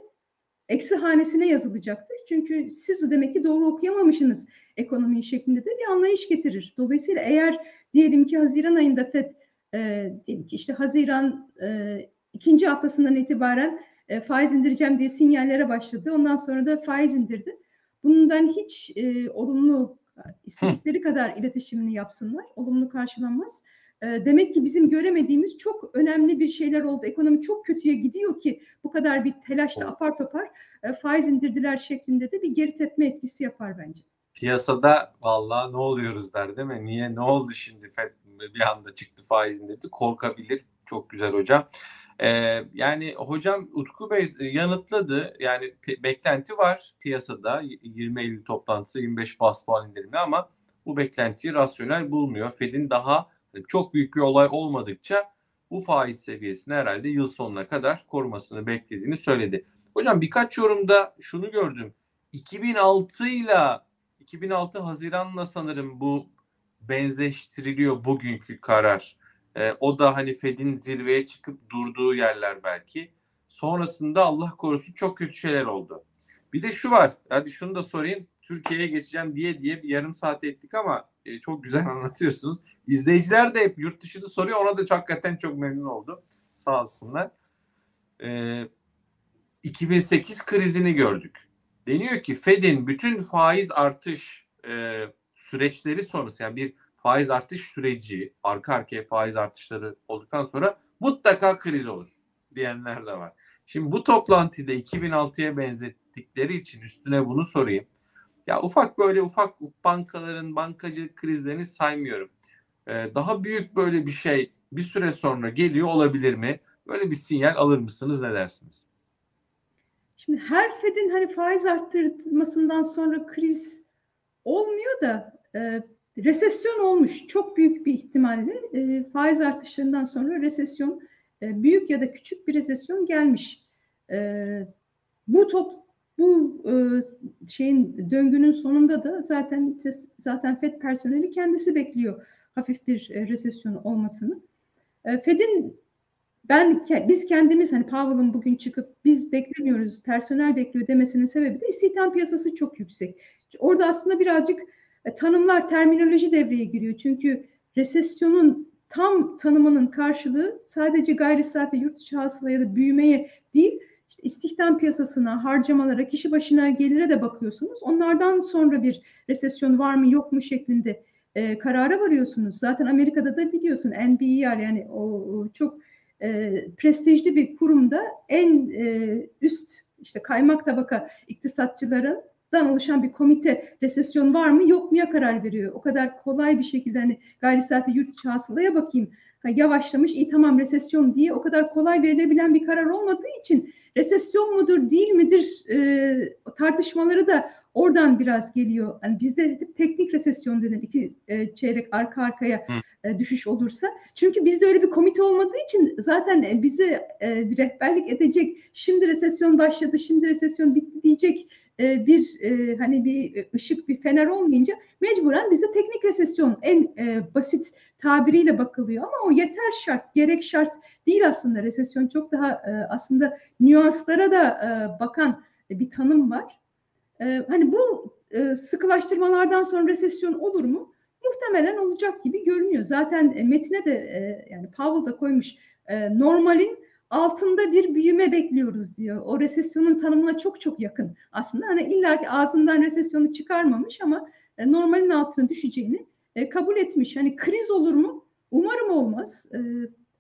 B: eksi hanesine yazılacaktır. Çünkü siz demek ki doğru okuyamamışsınız ekonomiyi şeklinde de bir anlayış getirir. Dolayısıyla eğer diyelim ki Haziran ayında FED e, diyelim ki işte Haziran e, ikinci haftasından itibaren e, faiz indireceğim diye sinyallere başladı. Ondan sonra da faiz indirdi. Bundan hiç e, olumlu istedikleri kadar iletişimini yapsınlar. Olumlu karşılanmaz. E, demek ki bizim göremediğimiz çok önemli bir şeyler oldu. Ekonomi çok kötüye gidiyor ki bu kadar bir telaşla apar topar e, faiz indirdiler şeklinde de bir geri tepme etkisi yapar bence.
A: Piyasada vallahi ne oluyoruz der değil mi? Niye ne oldu şimdi FED bir anda çıktı faiz indirdi? Korkabilir. Çok güzel hocam. Ee, yani hocam Utku Bey e, yanıtladı. Yani beklenti var piyasada. 20 Eylül toplantısı 25 bas puan indirimi ama bu beklentiyi rasyonel bulmuyor. Fed'in daha çok büyük bir olay olmadıkça bu faiz seviyesini herhalde yıl sonuna kadar korumasını beklediğini söyledi. Hocam birkaç yorumda şunu gördüm. 2006 ile 2006 Haziran'la sanırım bu benzeştiriliyor bugünkü karar. E, o da hani Fed'in zirveye çıkıp durduğu yerler belki. Sonrasında Allah korusun çok kötü şeyler oldu. Bir de şu var. Hadi şunu da sorayım. Türkiye'ye geçeceğim diye diye bir yarım saat ettik ama e, çok güzel anlatıyorsunuz. İzleyiciler de hep yurt dışını soruyor. Ona da hakikaten çok memnun oldum. Sağ olsunlar. E, 2008 krizini gördük. Deniyor ki Fed'in bütün faiz artış e, süreçleri sonrası yani bir faiz artış süreci arka arkaya faiz artışları olduktan sonra mutlaka kriz olur diyenler de var. Şimdi bu toplantıda 2006'ya benzettikleri için üstüne bunu sorayım. Ya ufak böyle ufak bankaların bankacılık krizlerini saymıyorum. Ee, daha büyük böyle bir şey bir süre sonra geliyor olabilir mi? Böyle bir sinyal alır mısınız? Ne dersiniz?
B: Şimdi her Fed'in hani faiz arttırmasından sonra kriz olmuyor da e, resesyon olmuş. Çok büyük bir ihtimalle e, faiz artışlarından sonra resesyon e, büyük ya da küçük bir resesyon gelmiş. E, bu top bu e, şeyin döngünün sonunda da zaten zaten Fed personeli kendisi bekliyor hafif bir e, resesyon olmasını. E, Fed'in ben biz kendimiz hani Powell'ın bugün çıkıp biz beklemiyoruz, personel bekliyor demesinin sebebi de istihdam piyasası çok yüksek. Orada aslında birazcık e, tanımlar, terminoloji devreye giriyor. Çünkü resesyonun tam tanımının karşılığı sadece gayri safi yurt içi hasıla ya da büyümeye değil, işte istihdam piyasasına, harcamalara, kişi başına gelire de bakıyorsunuz. Onlardan sonra bir resesyon var mı yok mu şeklinde e, karara varıyorsunuz. Zaten Amerika'da da biliyorsun NBER yani o, o çok e, prestijli bir kurumda en e, üst işte kaymak tabaka iktisatçıların dan oluşan bir komite resesyon var mı yok muya karar veriyor. O kadar kolay bir şekilde hani gayri safi yurt içi hasılaya bakayım. Ha, yavaşlamış iyi tamam resesyon diye o kadar kolay verilebilen bir karar olmadığı için resesyon mudur değil midir e, tartışmaları da oradan biraz geliyor. Yani bizde teknik resesyon denir iki e, çeyrek arka arkaya e, düşüş olursa. Çünkü bizde öyle bir komite olmadığı için zaten e, bize e, bir rehberlik edecek şimdi resesyon başladı, şimdi resesyon bitti diyecek e, bir e, hani bir ışık bir fener olmayınca mecburen bize teknik resesyon en e, basit tabiriyle bakılıyor ama o yeter şart gerek şart değil aslında resesyon çok daha e, aslında nüanslara da e, bakan bir tanım var. E, hani bu e, sıkılaştırmalardan sonra resesyon olur mu? Muhtemelen olacak gibi görünüyor. Zaten e, metine de e, yani Powell da koymuş normalin altında bir büyüme bekliyoruz diyor. O resesyonun tanımına çok çok yakın aslında. Hani illaki ağzından resesyonu çıkarmamış ama normalin altına düşeceğini kabul etmiş. Hani kriz olur mu? Umarım olmaz.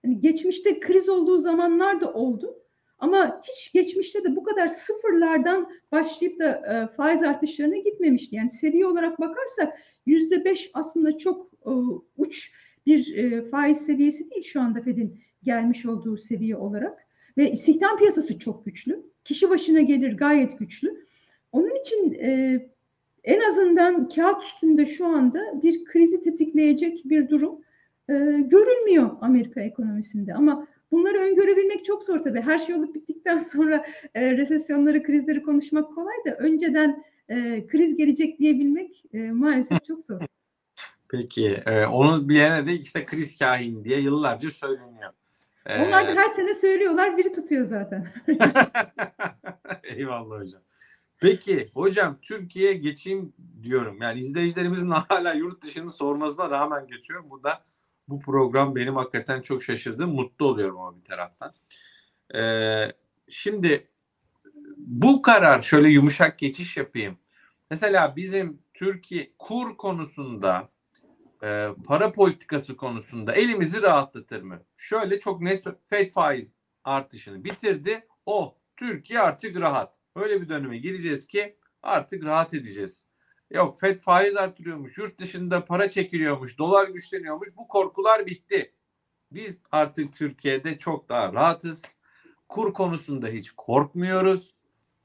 B: Hani geçmişte kriz olduğu zamanlar da oldu. Ama hiç geçmişte de bu kadar sıfırlardan başlayıp da e, faiz artışlarına gitmemişti. Yani seviye olarak bakarsak yüzde beş aslında çok e, uç bir e, faiz seviyesi değil şu anda Fed'in gelmiş olduğu seviye olarak. Ve istihdam piyasası çok güçlü. Kişi başına gelir gayet güçlü. Onun için e, en azından kağıt üstünde şu anda bir krizi tetikleyecek bir durum e, görülmüyor Amerika ekonomisinde. Ama bunları öngörebilmek çok zor tabii. Her şey olup bittikten sonra e, resesyonları, krizleri konuşmak kolay da önceden e, kriz gelecek diyebilmek e, maalesef çok zor.
A: Peki, e, onu bilene de işte kriz kahin diye yıllarca söyleniyor.
B: Onlar da her sene söylüyorlar, biri tutuyor zaten.
A: Eyvallah hocam. Peki hocam Türkiye'ye geçeyim diyorum. Yani izleyicilerimizin hala yurt dışını sormasına rağmen geçiyorum. Bu da bu program benim hakikaten çok şaşırdım. Mutlu oluyorum ama bir taraftan. Ee, şimdi bu karar şöyle yumuşak geçiş yapayım. Mesela bizim Türkiye kur konusunda e, para politikası konusunda elimizi rahatlatır mı? Şöyle çok net FED faiz artışını bitirdi. O Türkiye artık rahat. Öyle bir döneme gireceğiz ki artık rahat edeceğiz. Yok FED faiz artırıyormuş, yurt dışında para çekiliyormuş, dolar güçleniyormuş. Bu korkular bitti. Biz artık Türkiye'de çok daha rahatız. Kur konusunda hiç korkmuyoruz.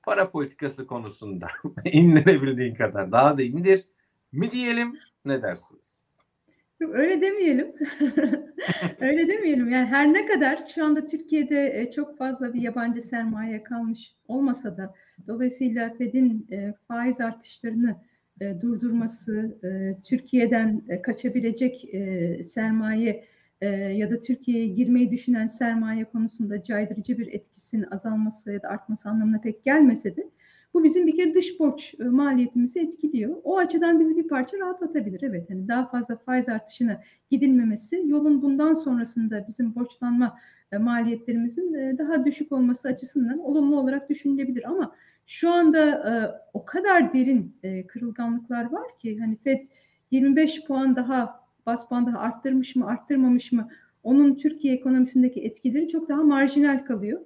A: Para politikası konusunda indirebildiğin kadar daha da indir mi diyelim ne dersiniz?
B: Yok öyle demeyelim. öyle demeyelim. Yani her ne kadar şu anda Türkiye'de e, çok fazla bir yabancı sermaye kalmış olmasa da dolayısıyla Fed'in e, faiz artışlarını e, durdurması, Türkiye'den kaçabilecek sermaye ya da Türkiye'ye girmeyi düşünen sermaye konusunda caydırıcı bir etkisinin azalması ya da artması anlamına pek gelmese de bu bizim bir kere dış borç e, maliyetimizi etkiliyor. O açıdan bizi bir parça rahatlatabilir. Evet hani daha fazla faiz artışına gidilmemesi yolun bundan sonrasında bizim borçlanma e, maliyetlerimizin e, daha düşük olması açısından olumlu olarak düşünülebilir ama şu anda o kadar derin kırılganlıklar var ki hani FED 25 puan daha bas puan daha arttırmış mı arttırmamış mı onun Türkiye ekonomisindeki etkileri çok daha marjinal kalıyor.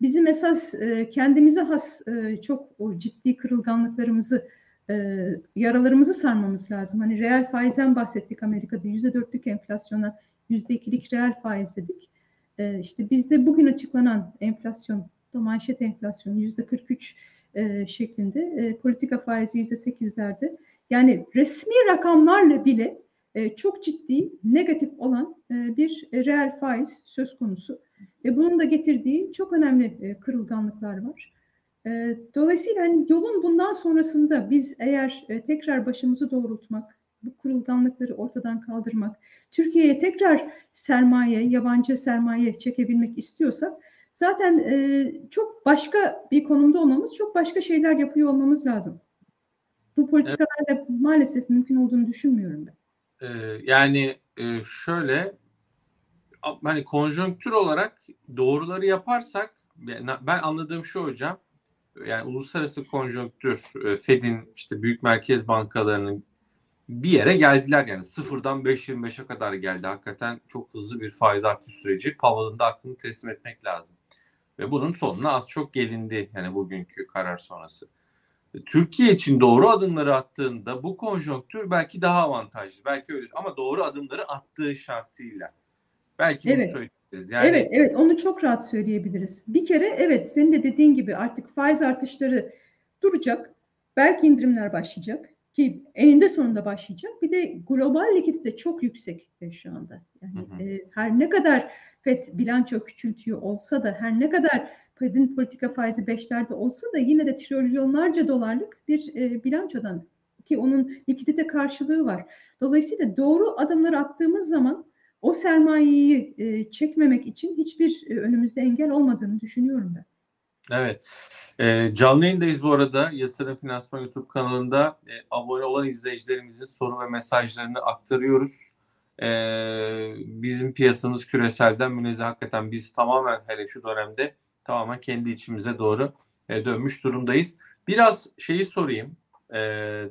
B: Bizim esas e, kendimize has e, çok o ciddi kırılganlıklarımızı, e, yaralarımızı sarmamız lazım. Hani reel faizden bahsettik Amerika'da yüzde dörtlük enflasyona yüzde ikilik reel faiz dedik. E, işte bizde bugün açıklanan enflasyon, da manşet enflasyonu yüzde 43 e, şeklinde, e, politika faizi yüzde sekizlerde. Yani resmi rakamlarla bile e, çok ciddi negatif olan e, bir reel faiz söz konusu. Ve bunun da getirdiği çok önemli e, kırılganlıklar var. E, dolayısıyla hani yolun bundan sonrasında biz eğer e, tekrar başımızı doğrultmak, bu kırılganlıkları ortadan kaldırmak, Türkiye'ye tekrar sermaye, yabancı sermaye çekebilmek istiyorsak zaten e, çok başka bir konumda olmamız, çok başka şeyler yapıyor olmamız lazım. Bu politikalarla evet. maalesef mümkün olduğunu düşünmüyorum ben.
A: Ee, yani e, şöyle hani konjonktür olarak doğruları yaparsak ben anladığım şu hocam yani uluslararası konjonktür e, Fed'in işte büyük merkez bankalarının bir yere geldiler yani sıfırdan 5.25'e kadar geldi. Hakikaten çok hızlı bir faiz artış süreci. Powell'ın da aklını teslim etmek lazım. Ve bunun sonuna az çok gelindi yani bugünkü karar sonrası. Türkiye için doğru adımları attığında bu konjonktür belki daha avantajlı. Belki öyle ama doğru adımları attığı şartıyla. Belki
B: evet. bunu söyleyebiliriz. Yani... Evet, evet onu çok rahat söyleyebiliriz. Bir kere evet senin de dediğin gibi artık faiz artışları duracak. Belki indirimler başlayacak ki eninde sonunda başlayacak. Bir de global likidite çok yüksek şu anda. Yani hı hı. E, her ne kadar FED bilanço küçültüyor olsa da her ne kadar Fed'in politika faizi beşlerde olsa da yine de trilyonlarca dolarlık bir e, bilançodan ki onun likidite karşılığı var. Dolayısıyla doğru adımları attığımız zaman o sermayeyi e, çekmemek için hiçbir e, önümüzde engel olmadığını düşünüyorum ben.
A: Evet. E, canlı yayındayız bu arada. Yatırım Finansman YouTube kanalında e, abone olan izleyicilerimizin soru ve mesajlarını aktarıyoruz. E, bizim piyasamız küreselden münezzeh hakikaten biz tamamen hele şu dönemde tamamen kendi içimize doğru e, dönmüş durumdayız. Biraz şeyi sorayım e,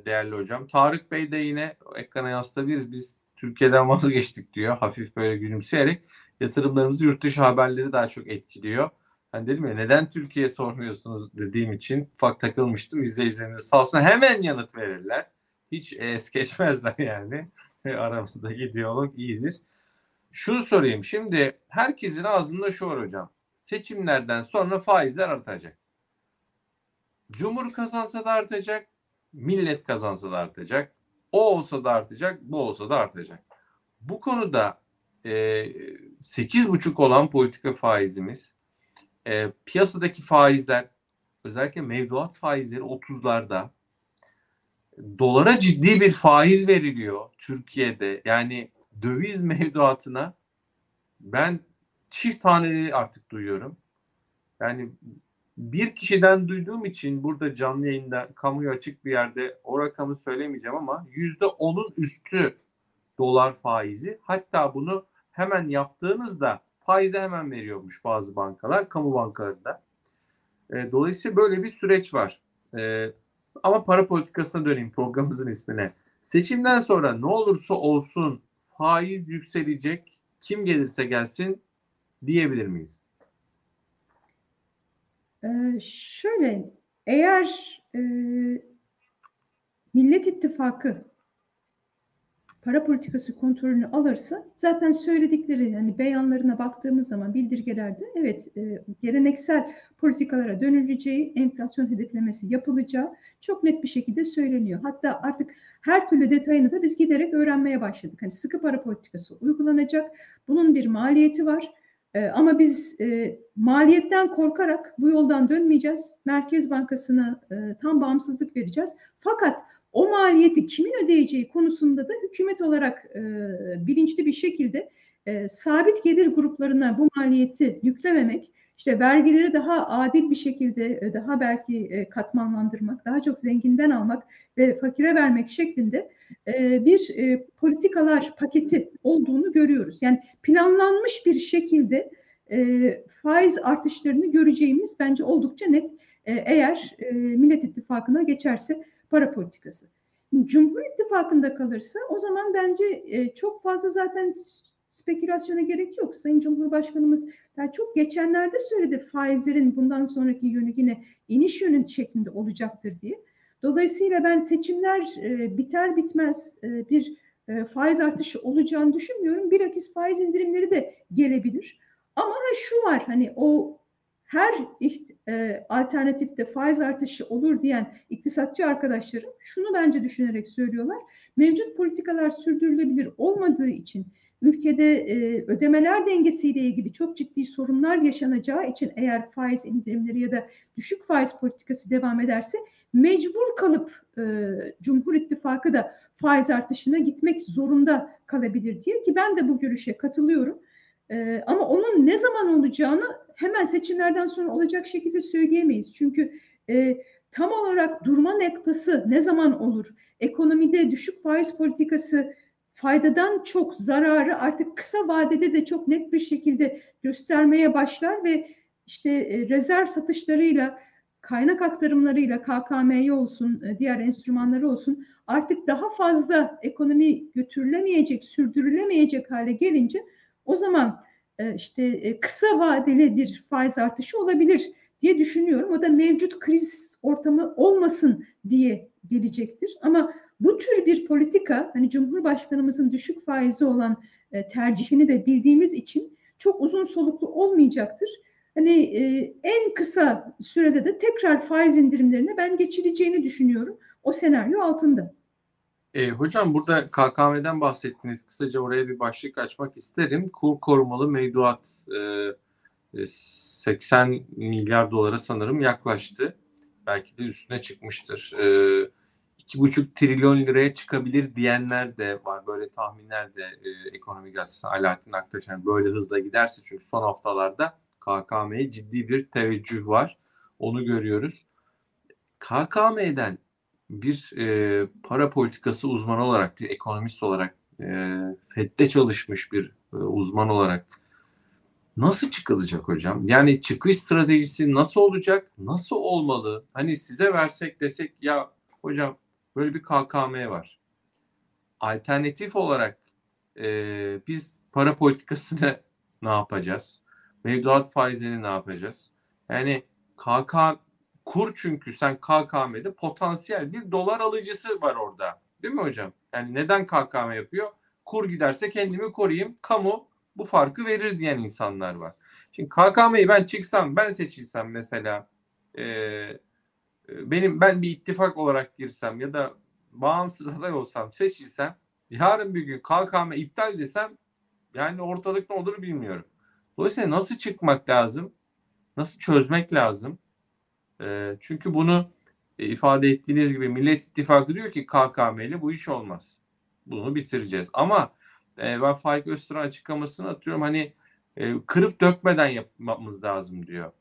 A: değerli hocam. Tarık Bey de yine ekrana yansıtabiliriz. Biz Türkiye'den vazgeçtik diyor hafif böyle gülümseyerek. Yatırımlarımızı yurt dışı haberleri daha çok etkiliyor. Hani dedim ya neden Türkiye sormuyorsunuz dediğim için ufak takılmıştım. İzleyicilerimiz sağ olsun hemen yanıt verirler. Hiç es geçmezler yani. Aramızdaki diyalog iyidir. Şunu sorayım. Şimdi herkesin ağzında şu var hocam. Seçimlerden sonra faizler artacak. Cumhur kazansa da artacak. Millet kazansa da artacak. O olsa da artacak, bu olsa da artacak. Bu konuda e, 8,5 olan politika faizimiz, e, piyasadaki faizler, özellikle mevduat faizleri 30'larda, dolara ciddi bir faiz veriliyor Türkiye'de. Yani döviz mevduatına ben çift taneleri artık duyuyorum. Yani bir kişiden duyduğum için burada canlı yayında kamuya açık bir yerde o rakamı söylemeyeceğim ama yüzde onun üstü dolar faizi. Hatta bunu hemen yaptığınızda faize hemen veriyormuş bazı bankalar, kamu bankalarında. E, dolayısıyla böyle bir süreç var. E, ama para politikasına döneyim programımızın ismine. Seçimden sonra ne olursa olsun faiz yükselecek. Kim gelirse gelsin diyebilir miyiz?
B: Ee, şöyle, eğer e, Millet İttifakı para politikası kontrolünü alırsa zaten söyledikleri yani beyanlarına baktığımız zaman bildirgelerde evet e, geleneksel politikalara dönüleceği, enflasyon hedeflemesi yapılacağı çok net bir şekilde söyleniyor. Hatta artık her türlü detayını da biz giderek öğrenmeye başladık. Hani sıkı para politikası uygulanacak. Bunun bir maliyeti var. E, ama biz e, maliyetten korkarak bu yoldan dönmeyeceğiz. Merkez Bankası'na e, tam bağımsızlık vereceğiz. Fakat o maliyeti kimin ödeyeceği konusunda da hükümet olarak e, bilinçli bir şekilde e, sabit gelir gruplarına bu maliyeti yüklememek, işte vergileri daha adil bir şekilde, e, daha belki e, katmanlandırmak, daha çok zenginden almak ve fakire vermek şeklinde e, bir politikalar paketi olduğunu görüyoruz. Yani planlanmış bir şekilde faiz artışlarını göreceğimiz bence oldukça net eğer Millet İttifakı'na geçerse para politikası. Cumhur İttifakı'nda kalırsa o zaman bence e, çok fazla zaten spekülasyona gerek yok. Sayın Cumhurbaşkanımız yani çok geçenlerde söyledi faizlerin bundan sonraki yönü yine iniş yönü şeklinde olacaktır diye. Dolayısıyla ben seçimler e, biter bitmez e, bir faiz artışı olacağını düşünmüyorum. Bilakis faiz indirimleri de gelebilir. Ama şu var hani o her e, alternatifte faiz artışı olur diyen iktisatçı arkadaşlarım şunu bence düşünerek söylüyorlar. Mevcut politikalar sürdürülebilir olmadığı için ülkede e, ödemeler dengesiyle ilgili çok ciddi sorunlar yaşanacağı için eğer faiz indirimleri ya da düşük faiz politikası devam ederse mecbur kalıp e, Cumhur İttifakı da faiz artışına gitmek zorunda kalabilir diye ki ben de bu görüşe katılıyorum. E, ama onun ne zaman olacağını hemen seçimlerden sonra olacak şekilde söyleyemeyiz. Çünkü e, tam olarak durma noktası ne zaman olur? Ekonomide düşük faiz politikası faydadan çok zararı artık kısa vadede de çok net bir şekilde göstermeye başlar ve işte e, rezerv satışlarıyla kaynak aktarımlarıyla KKM'ye olsun, e, diğer enstrümanları olsun artık daha fazla ekonomi götürülemeyecek, sürdürülemeyecek hale gelince o zaman işte e, kısa vadeli bir faiz artışı olabilir diye düşünüyorum. O da mevcut kriz ortamı olmasın diye gelecektir. Ama bu tür bir politika hani Cumhurbaşkanımızın düşük faizi olan e, tercihini de bildiğimiz için çok uzun soluklu olmayacaktır. Hani en kısa sürede de tekrar faiz indirimlerine ben geçileceğini düşünüyorum. O senaryo altında.
A: E, hocam burada KKM'den bahsettiniz. Kısaca oraya bir başlık açmak isterim. Kur korumalı mevduat e, 80 e, milyar dolara sanırım yaklaştı. Belki de üstüne çıkmıştır. E, 2,5 trilyon liraya çıkabilir diyenler de var. Böyle tahminler de e, ekonomi gazetesi Alaaddin Aktaş'ın böyle hızla giderse çünkü son haftalarda KKM'ye ciddi bir teveccüh var. Onu görüyoruz. KKM'den bir e, para politikası uzmanı olarak, bir ekonomist olarak, e, FED'de çalışmış bir e, uzman olarak nasıl çıkılacak hocam? Yani çıkış stratejisi nasıl olacak? Nasıl olmalı? Hani size versek desek ya hocam böyle bir KKM var. Alternatif olarak e, biz para politikasını ne yapacağız? Mevduat faizini ne yapacağız? Yani KK kur çünkü sen KKM'de potansiyel bir dolar alıcısı var orada. Değil mi hocam? Yani neden KKM yapıyor? Kur giderse kendimi koruyayım. Kamu bu farkı verir diyen insanlar var. Şimdi KKM'yi ben çıksam, ben seçilsem mesela e, benim ben bir ittifak olarak girsem ya da bağımsız aday olsam, seçilsem yarın bir gün KKM iptal desem yani ortalık ne olur bilmiyorum. Dolayısıyla nasıl çıkmak lazım? Nasıl çözmek lazım? E, çünkü bunu e, ifade ettiğiniz gibi Millet İttifakı diyor ki KKM ile bu iş olmaz. Bunu bitireceğiz. Ama e, ben Faik Öztürk'ün açıklamasını atıyorum hani e, kırıp dökmeden yapmamız lazım diyor.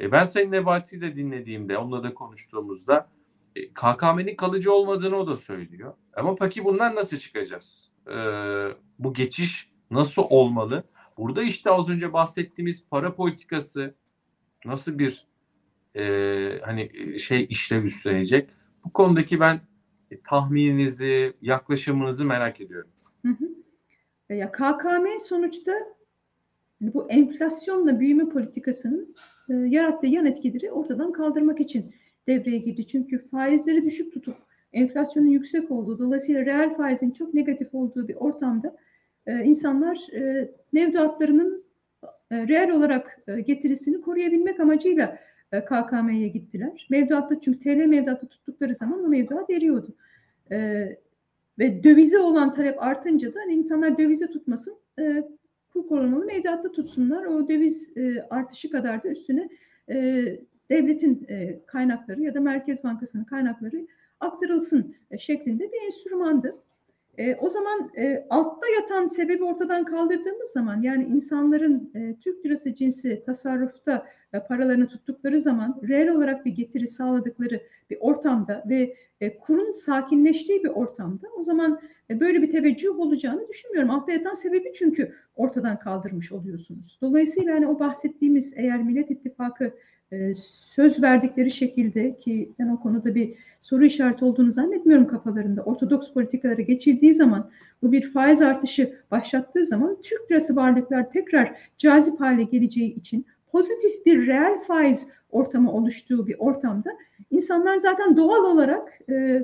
A: E, ben Sayın Nebati'yi de dinlediğimde, onunla da konuştuğumuzda e, KKM'nin kalıcı olmadığını o da söylüyor. Ama peki bunlar nasıl çıkacağız? E, bu geçiş nasıl olmalı? Burada işte az önce bahsettiğimiz para politikası nasıl bir e, hani şey işlev üstlenecek? Bu konudaki ben e, tahmininizi, yaklaşımınızı merak ediyorum.
B: Hı hı. Ya KKM sonuçta bu enflasyonla büyüme politikasının e, yarattığı yan etkileri ortadan kaldırmak için devreye girdi. Çünkü faizleri düşük tutup enflasyonun yüksek olduğu, dolayısıyla reel faizin çok negatif olduğu bir ortamda e, insanlar e, mevduatlarının e, reel olarak e, getirisini koruyabilmek amacıyla e, KKM'ye gittiler. Mevduatta çünkü TL mevduatta tuttukları zaman o mevduat eriyordu. E, ve dövize olan talep artınca da hani insanlar dövize tutmasın, e, kur korumalı mevduatta tutsunlar. O döviz e, artışı kadar da üstüne e, devletin e, kaynakları ya da Merkez Bankası'nın kaynakları aktarılsın e, şeklinde bir enstrümandı. E, o zaman e, altta yatan sebebi ortadan kaldırdığımız zaman yani insanların e, Türk lirası cinsi tasarrufta paralarını tuttukları zaman reel olarak bir getiri sağladıkları bir ortamda ve e, kurun sakinleştiği bir ortamda o zaman e, böyle bir teveccüh olacağını düşünmüyorum. Altta yatan sebebi çünkü ortadan kaldırmış oluyorsunuz. Dolayısıyla hani o bahsettiğimiz eğer Millet İttifakı e, söz verdikleri şekilde ki ben o konuda bir soru işareti olduğunu zannetmiyorum kafalarında. Ortodoks politikalara geçildiği zaman bu bir faiz artışı başlattığı zaman Türk lirası varlıklar tekrar cazip hale geleceği için pozitif bir reel faiz ortamı oluştuğu bir ortamda insanlar zaten doğal olarak e,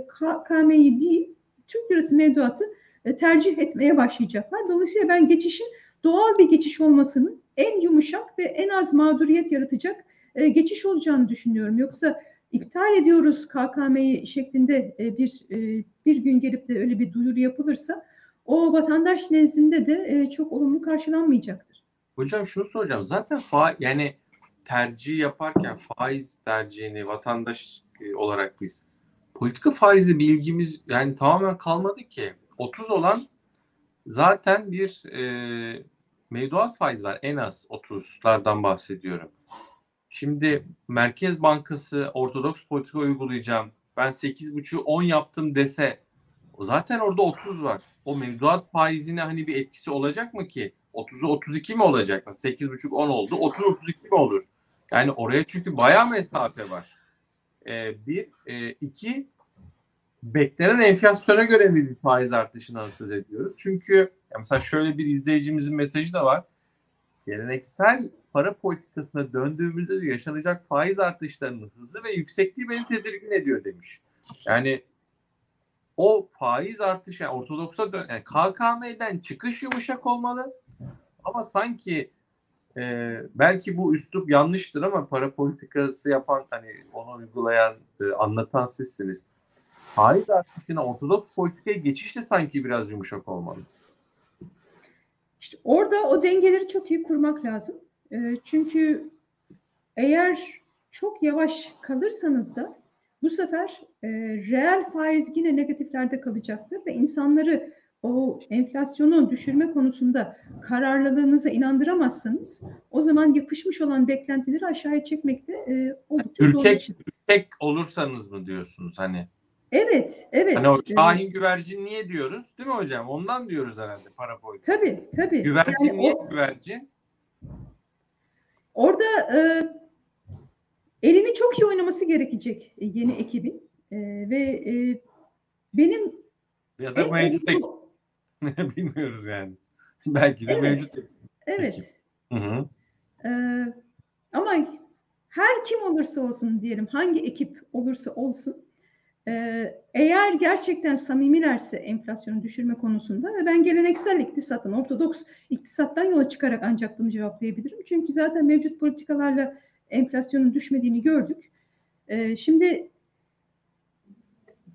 B: KM'yi değil Türk lirası mevduatı e, tercih etmeye başlayacaklar. Dolayısıyla ben geçişin doğal bir geçiş olmasının en yumuşak ve en az mağduriyet yaratacak e, geçiş olacağını düşünüyorum. Yoksa iptal ediyoruz KKM'yi şeklinde e, bir e, bir gün gelip de öyle bir duyuru yapılırsa o vatandaş nezdinde de e, çok olumlu karşılanmayacaktır.
A: Hocam şunu soracağım. Zaten fa yani tercih yaparken faiz tercihini vatandaş e, olarak biz politika faizli bilgimiz yani tamamen kalmadı ki. 30 olan zaten bir e, mevduat faiz var en az 30'lardan bahsediyorum. Şimdi Merkez Bankası ortodoks politika uygulayacağım. Ben 8,5'u 10 yaptım dese zaten orada 30 var. O mevduat faizine hani bir etkisi olacak mı ki? 30'u 32 mi olacak? 8,5 10 oldu. 30 32 mi olur? Yani oraya çünkü bayağı mesafe var. Ee, bir, e, iki beklenen enflasyona göre bir faiz artışından söz ediyoruz. Çünkü mesela şöyle bir izleyicimizin mesajı da var. Geleneksel para politikasına döndüğümüzde de yaşanacak faiz artışlarının hızı ve yüksekliği beni tedirgin ediyor demiş. Yani o faiz artışı yani ortodoksa dön yani KKM'den çıkış yumuşak olmalı ama sanki e, belki bu üslup yanlıştır ama para politikası yapan hani onu uygulayan e, anlatan sizsiniz. Faiz artışına ortodoks politikaya geçiş de sanki biraz yumuşak olmalı.
B: İşte orada o dengeleri çok iyi kurmak lazım. E, çünkü eğer çok yavaş kalırsanız da bu sefer e, reel faiz yine negatiflerde kalacaktır ve insanları o enflasyonu düşürme konusunda kararlılığınıza inandıramazsanız o zaman yapışmış olan beklentileri aşağıya çekmekte e, oldukça zor.
A: Ürkek, ürkek olursanız mı diyorsunuz hani?
B: Evet, evet.
A: Hani o Şahin güvercin niye diyoruz? Değil mi hocam? Ondan diyoruz herhalde para politikası.
B: Tabii, tabii.
A: Güvercin
B: Yani
A: niye
B: o-
A: güvercin?
B: Orada e, elini çok iyi oynaması gerekecek yeni ekibin E, ve e, benim
A: Ya da
B: en
A: mevcut Bilmiyoruz yani. Belki de
B: Evet.
A: mevcut
B: evet
A: Hı hı.
B: e, ama her kim olursa olsun diyelim hangi ekip olursa olsun e, eğer gerçekten samimilerse enflasyonu düşürme konusunda ve ben geleneksel iktisattan, ortodoks iktisattan yola çıkarak ancak bunu cevaplayabilirim. Çünkü zaten mevcut politikalarla enflasyonun düşmediğini gördük. E, şimdi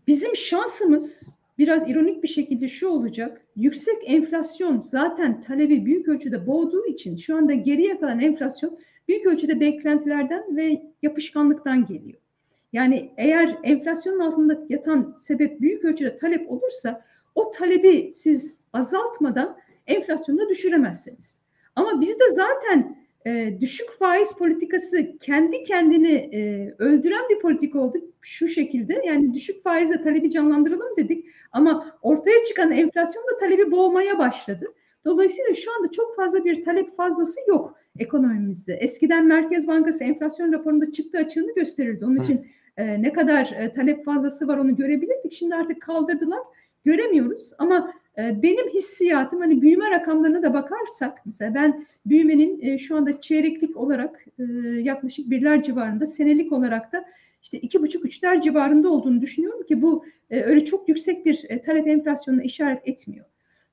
B: bizim şansımız biraz ironik bir şekilde şu olacak. Yüksek enflasyon zaten talebi büyük ölçüde boğduğu için şu anda geriye kalan enflasyon büyük ölçüde beklentilerden ve yapışkanlıktan geliyor. Yani eğer enflasyonun altında yatan sebep büyük ölçüde talep olursa o talebi siz azaltmadan enflasyonu da düşüremezsiniz. Ama bizde zaten e, düşük faiz politikası kendi kendini e, öldüren bir politika oldu şu şekilde. Yani düşük faizle talebi canlandıralım dedik ama ortaya çıkan enflasyon da talebi boğmaya başladı. Dolayısıyla şu anda çok fazla bir talep fazlası yok ekonomimizde. Eskiden Merkez Bankası enflasyon raporunda çıktı açığını gösterirdi. Onun
A: Hı.
B: için e, ne kadar e, talep fazlası var onu görebilirdik. Şimdi artık kaldırdılar. Göremiyoruz ama benim hissiyatım hani büyüme rakamlarına da bakarsak mesela ben büyümenin e, şu anda çeyreklik olarak e, yaklaşık birler civarında senelik olarak da işte iki buçuk üçler civarında olduğunu düşünüyorum ki bu e, öyle çok yüksek bir talep enflasyonuna işaret etmiyor.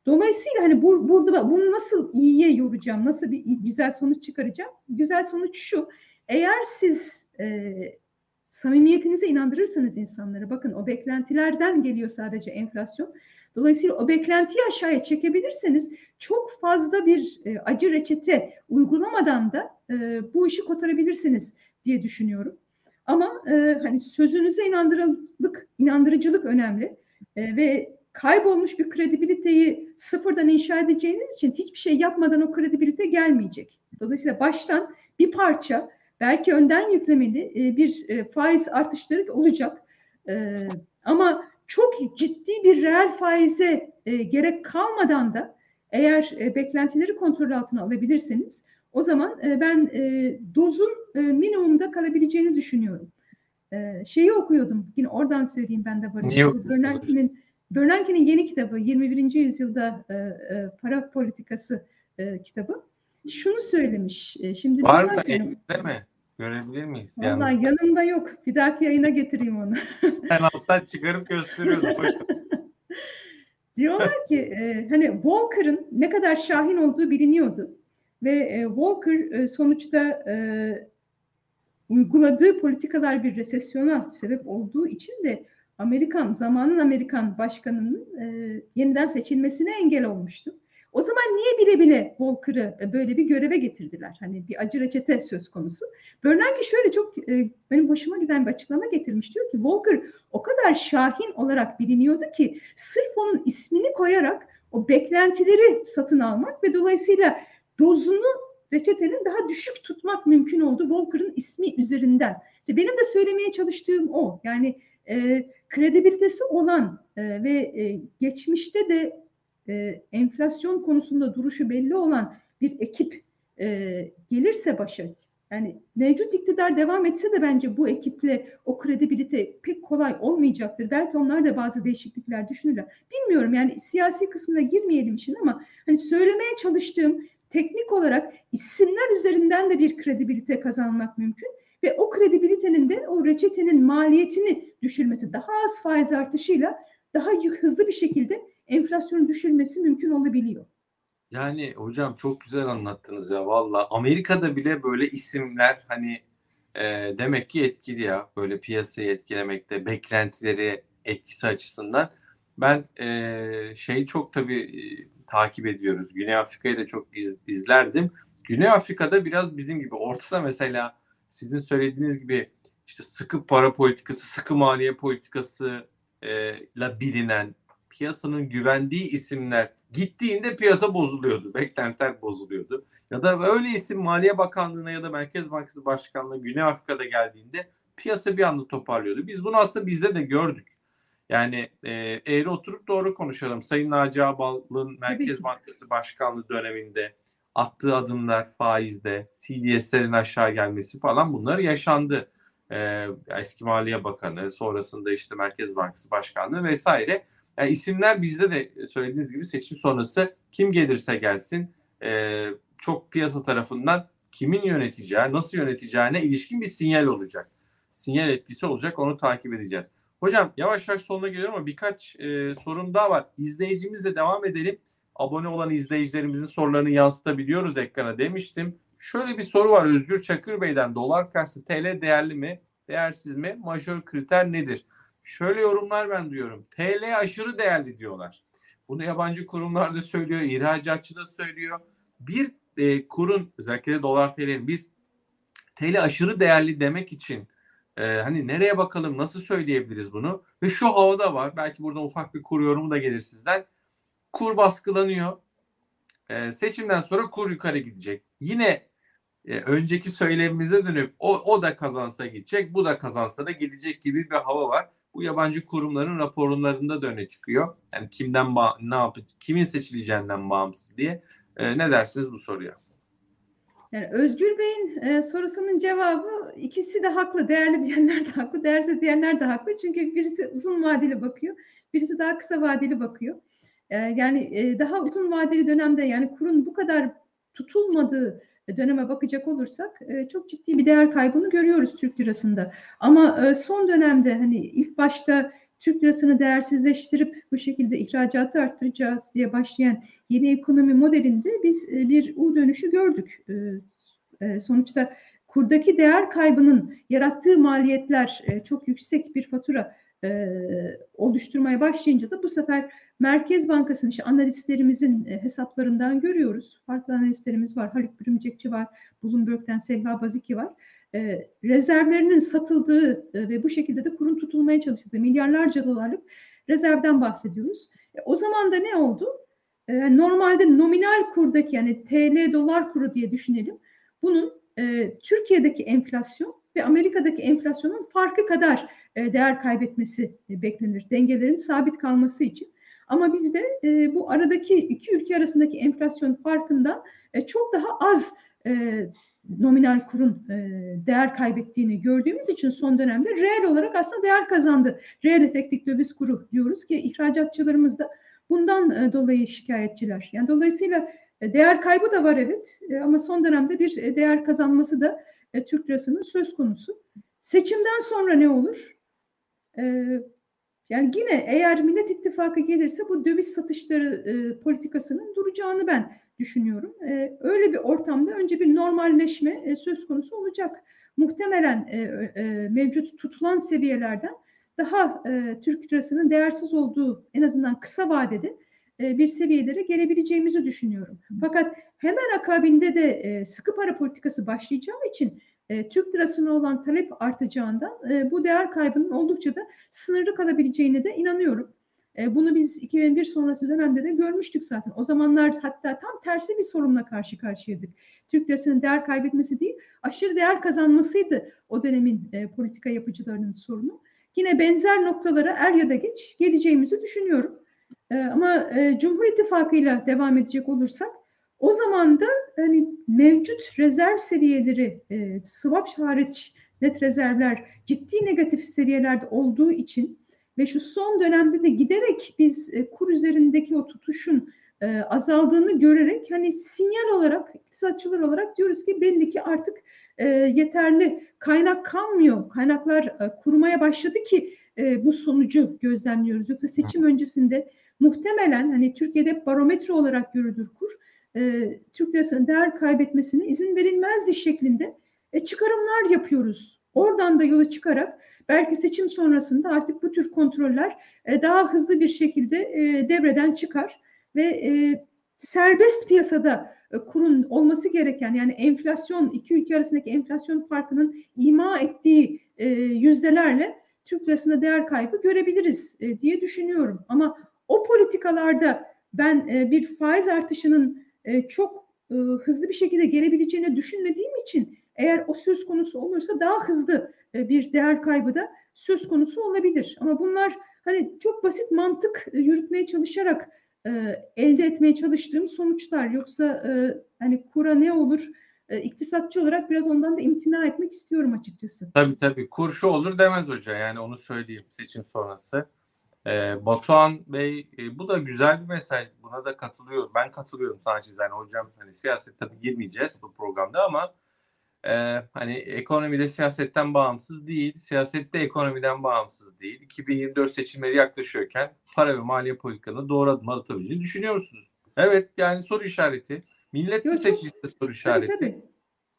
B: Dolayısıyla hani bu, burada bunu nasıl iyiye yoracağım, nasıl bir güzel sonuç çıkaracağım? Güzel sonuç şu, eğer siz e, samimiyetinize inandırırsanız insanlara, bakın o beklentilerden geliyor sadece enflasyon. Dolayısıyla o beklentiyi aşağıya çekebilirseniz çok fazla bir e, acı reçete uygulamadan da e, bu işi kotarabilirsiniz diye düşünüyorum. Ama e, hani sözünüze inandırıcılık, inandırıcılık önemli e, ve kaybolmuş bir kredibiliteyi sıfırdan inşa edeceğiniz için hiçbir şey yapmadan o kredibilite gelmeyecek. Dolayısıyla baştan bir parça belki önden yüklemeli e, bir e, faiz artışları olacak. E, ama çok ciddi bir reel faize e, gerek kalmadan da eğer e, beklentileri kontrol altına alabilirseniz o zaman e, ben e, dozun e, minimumda kalabileceğini düşünüyorum. E, şeyi okuyordum. Yine oradan söyleyeyim ben de Barış. Bernanke'nin Bernanke'nin yeni kitabı 21. yüzyılda e, e, para politikası e, kitabı. Şunu söylemiş. E, şimdi
A: Var mı? Elinizde mi? Görebilir miyiz?
B: Vallahi
A: Yani
B: yanımda yok. Bir dahaki yayına getireyim onu.
A: ben alttan çıkarıp gösteriyordu. Hocam.
B: Diyorlar ki e, hani Walker'ın ne kadar şahin olduğu biliniyordu. Ve e, Walker e, sonuçta e, uyguladığı politikalar bir resesyona sebep olduğu için de Amerikan, zamanın Amerikan başkanının e, yeniden seçilmesine engel olmuştu. O zaman niye bile bile Walker'ı e, böyle bir göreve getirdiler? Hani bir acı reçete söz konusu. Bernanke şöyle çok e, benim hoşuma giden bir açıklama getirmiş. Diyor ki Walker o kadar şahin olarak biliniyordu ki sırf onun ismini koyarak o beklentileri satın almak ve dolayısıyla dozunu reçetenin daha düşük tutmak mümkün oldu Walker'ın ismi üzerinden. İşte benim de söylemeye çalıştığım o. Yani e, kredibilitesi olan e, ve e, geçmişte de e, enflasyon konusunda duruşu belli olan bir ekip e, gelirse başa yani mevcut iktidar devam etse de bence bu ekiple o kredibilite pek kolay olmayacaktır. Belki onlar da bazı değişiklikler düşünürler. Bilmiyorum yani siyasi kısmına girmeyelim için ama hani söylemeye çalıştığım teknik olarak isimler üzerinden de bir kredibilite kazanmak mümkün ve o kredibilitenin de o reçetenin maliyetini düşürmesi daha az faiz artışıyla daha hızlı bir şekilde enflasyonu düşürmesi mümkün olabiliyor.
A: Yani hocam çok güzel anlattınız ya valla. Amerika'da bile böyle isimler hani e, demek ki etkili ya. Böyle piyasayı etkilemekte, beklentileri etkisi açısından. Ben e, şeyi çok tabii e, takip ediyoruz. Güney Afrika'yı da çok iz- izlerdim. Güney Afrika'da biraz bizim gibi ortada mesela sizin söylediğiniz gibi işte sıkı para politikası, sıkı maliye politikası e, ile bilinen piyasanın güvendiği isimler gittiğinde piyasa bozuluyordu. Beklentiler bozuluyordu. Ya da öyle isim Maliye Bakanlığı'na ya da Merkez Bankası Başkanlığı Güney Afrika'da geldiğinde piyasa bir anda toparlıyordu. Biz bunu aslında bizde de gördük. Yani e, eğri oturup doğru konuşalım. Sayın Naci Ağbal'ın Merkez. Bankası Başkanlığı döneminde attığı adımlar faizde, CDS'lerin aşağı gelmesi falan bunlar yaşandı. E, eski Maliye Bakanı, sonrasında işte Merkez Bankası Başkanlığı vesaire. Yani isimler bizde de söylediğiniz gibi seçim sonrası kim gelirse gelsin e, çok piyasa tarafından kimin yöneteceği, nasıl yöneteceğine ilişkin bir sinyal olacak. Sinyal etkisi olacak onu takip edeceğiz. Hocam yavaş yavaş sonuna geliyorum ama birkaç e, sorum daha var. İzleyicimizle devam edelim. Abone olan izleyicilerimizin sorularını yansıtabiliyoruz ekrana demiştim. Şöyle bir soru var Özgür Çakır Bey'den. Dolar karşısı TL değerli mi, değersiz mi? Majör kriter nedir? Şöyle yorumlar ben duyuyorum. TL aşırı değerli diyorlar. Bunu yabancı kurumlar da söylüyor, ihracatçı da söylüyor. Bir e, kurun özellikle dolar TL'nin biz TL aşırı değerli demek için e, hani nereye bakalım, nasıl söyleyebiliriz bunu? Ve şu havada var. Belki burada ufak bir kur yorumu da gelir sizden. Kur baskılanıyor. E, seçimden sonra kur yukarı gidecek. Yine e, önceki söylemimize dönüp o, o da kazansa gidecek, bu da kazansa da gidecek gibi bir hava var. Bu yabancı kurumların raporlarında da öne çıkıyor. Yani kimden ba- ne yapıp kimin seçileceğinden bağımsız diye. E, ne dersiniz bu soruya?
B: Yani Özgür Bey'in e, sorusunun cevabı ikisi de haklı. Değerli diyenler de haklı, değersiz diyenler de haklı. Çünkü birisi uzun vadeli bakıyor, birisi daha kısa vadeli bakıyor. E, yani e, daha uzun vadeli dönemde yani kurun bu kadar tutulmadığı döneme bakacak olursak e, çok ciddi bir değer kaybını görüyoruz Türk lirasında. Ama e, son dönemde hani ilk başta Türk lirasını değersizleştirip bu şekilde ihracatı arttıracağız diye başlayan yeni ekonomi modelinde biz e, bir U dönüşü gördük. E, e, sonuçta kurdaki değer kaybının yarattığı maliyetler e, çok yüksek bir fatura e, oluşturmaya başlayınca da bu sefer Merkez Bankası'nın işte analistlerimizin e, hesaplarından görüyoruz. Farklı analistlerimiz var. Haluk Bürümcekçi var. Bloomberg'den Selva Baziki var. E, rezervlerinin satıldığı e, ve bu şekilde de kurun tutulmaya çalışıldığı milyarlarca dolarlık rezervden bahsediyoruz. E, o zaman da ne oldu? E, normalde nominal kurdaki yani TL dolar kuru diye düşünelim. Bunun e, Türkiye'deki enflasyon ve Amerika'daki enflasyonun farkı kadar e, değer kaybetmesi e, beklenir. Dengelerin sabit kalması için. Ama bizde e, bu aradaki iki ülke arasındaki enflasyon farkından e, çok daha az e, nominal kurun e, değer kaybettiğini gördüğümüz için son dönemde reel olarak aslında değer kazandı. Reel efektif döviz kuru diyoruz ki ihracatçılarımız da bundan e, dolayı şikayetçiler. Yani dolayısıyla e, değer kaybı da var evet e, ama son dönemde bir e, değer kazanması da e, Türk lirasının söz konusu. Seçimden sonra ne olur? E, yani yine eğer Millet İttifakı gelirse bu döviz satışları e, politikasının duracağını ben düşünüyorum. E, öyle bir ortamda önce bir normalleşme e, söz konusu olacak. Muhtemelen e, e, mevcut tutulan seviyelerden daha e, Türk lirasının değersiz olduğu en azından kısa vadede e, bir seviyelere gelebileceğimizi düşünüyorum. Fakat hemen akabinde de e, sıkı para politikası başlayacağı için e, Türk lirasına olan talep artacağından e, bu değer kaybının oldukça da sınırlı kalabileceğine de inanıyorum. E, bunu biz 2001 sonrası dönemde de görmüştük zaten. O zamanlar hatta tam tersi bir sorunla karşı karşıyaydık. Türk lirasının değer kaybetmesi değil, aşırı değer kazanmasıydı o dönemin politika yapıcılarının sorunu. Yine benzer noktalara er ya da geç geleceğimizi düşünüyorum. Ama e, Cumhur İttifakı ile devam edecek olursak o zaman da hani mevcut rezerv seviyeleri e, swap hariç net rezervler ciddi negatif seviyelerde olduğu için ve şu son dönemde de giderek biz e, kur üzerindeki o tutuşun e, azaldığını görerek hani sinyal olarak iktisatçılar olarak diyoruz ki belli ki artık e, yeterli kaynak kalmıyor. Kaynaklar e, kurumaya başladı ki e, bu sonucu gözlemliyoruz. Yoksa seçim öncesinde muhtemelen hani Türkiye'de barometre olarak görülür kur e, Türk lirasının değer kaybetmesine izin verilmezdi şeklinde e, çıkarımlar yapıyoruz. Oradan da yola çıkarak belki seçim sonrasında artık bu tür kontroller e, daha hızlı bir şekilde e, devreden çıkar ve serbest piyasada kurun olması gereken yani enflasyon iki ülke arasındaki enflasyon farkının ima ettiği e, yüzdelerle Türk lirasında değer kaybı görebiliriz diye düşünüyorum. Ama o politikalarda ben bir faiz artışının e, çok e, hızlı bir şekilde gelebileceğini düşünmediğim için eğer o söz konusu olursa daha hızlı e, bir değer kaybı da söz konusu olabilir. Ama bunlar hani çok basit mantık yürütmeye çalışarak elde etmeye çalıştığım sonuçlar. Yoksa hani kura ne olur? İktisatçı olarak biraz ondan da imtina etmek istiyorum açıkçası.
A: Tabii tabii. Kur şu olur demez hoca. Yani onu söyleyeyim seçim sonrası. Ee, Batuhan Bey e, bu da güzel bir mesaj. Buna da katılıyorum. Ben katılıyorum naçizane hocam. Hani siyaset tabii girmeyeceğiz bu programda ama e, hani ekonomide siyasetten bağımsız değil. Siyasette ekonomiden bağımsız değil. 2024 seçimleri yaklaşıyorken para ve maliye politikanı doğru adım atabileceğini düşünüyor musunuz? Evet yani soru işareti. Millet
B: çok-
A: seçicisi soru işareti.
B: Tabii tabii.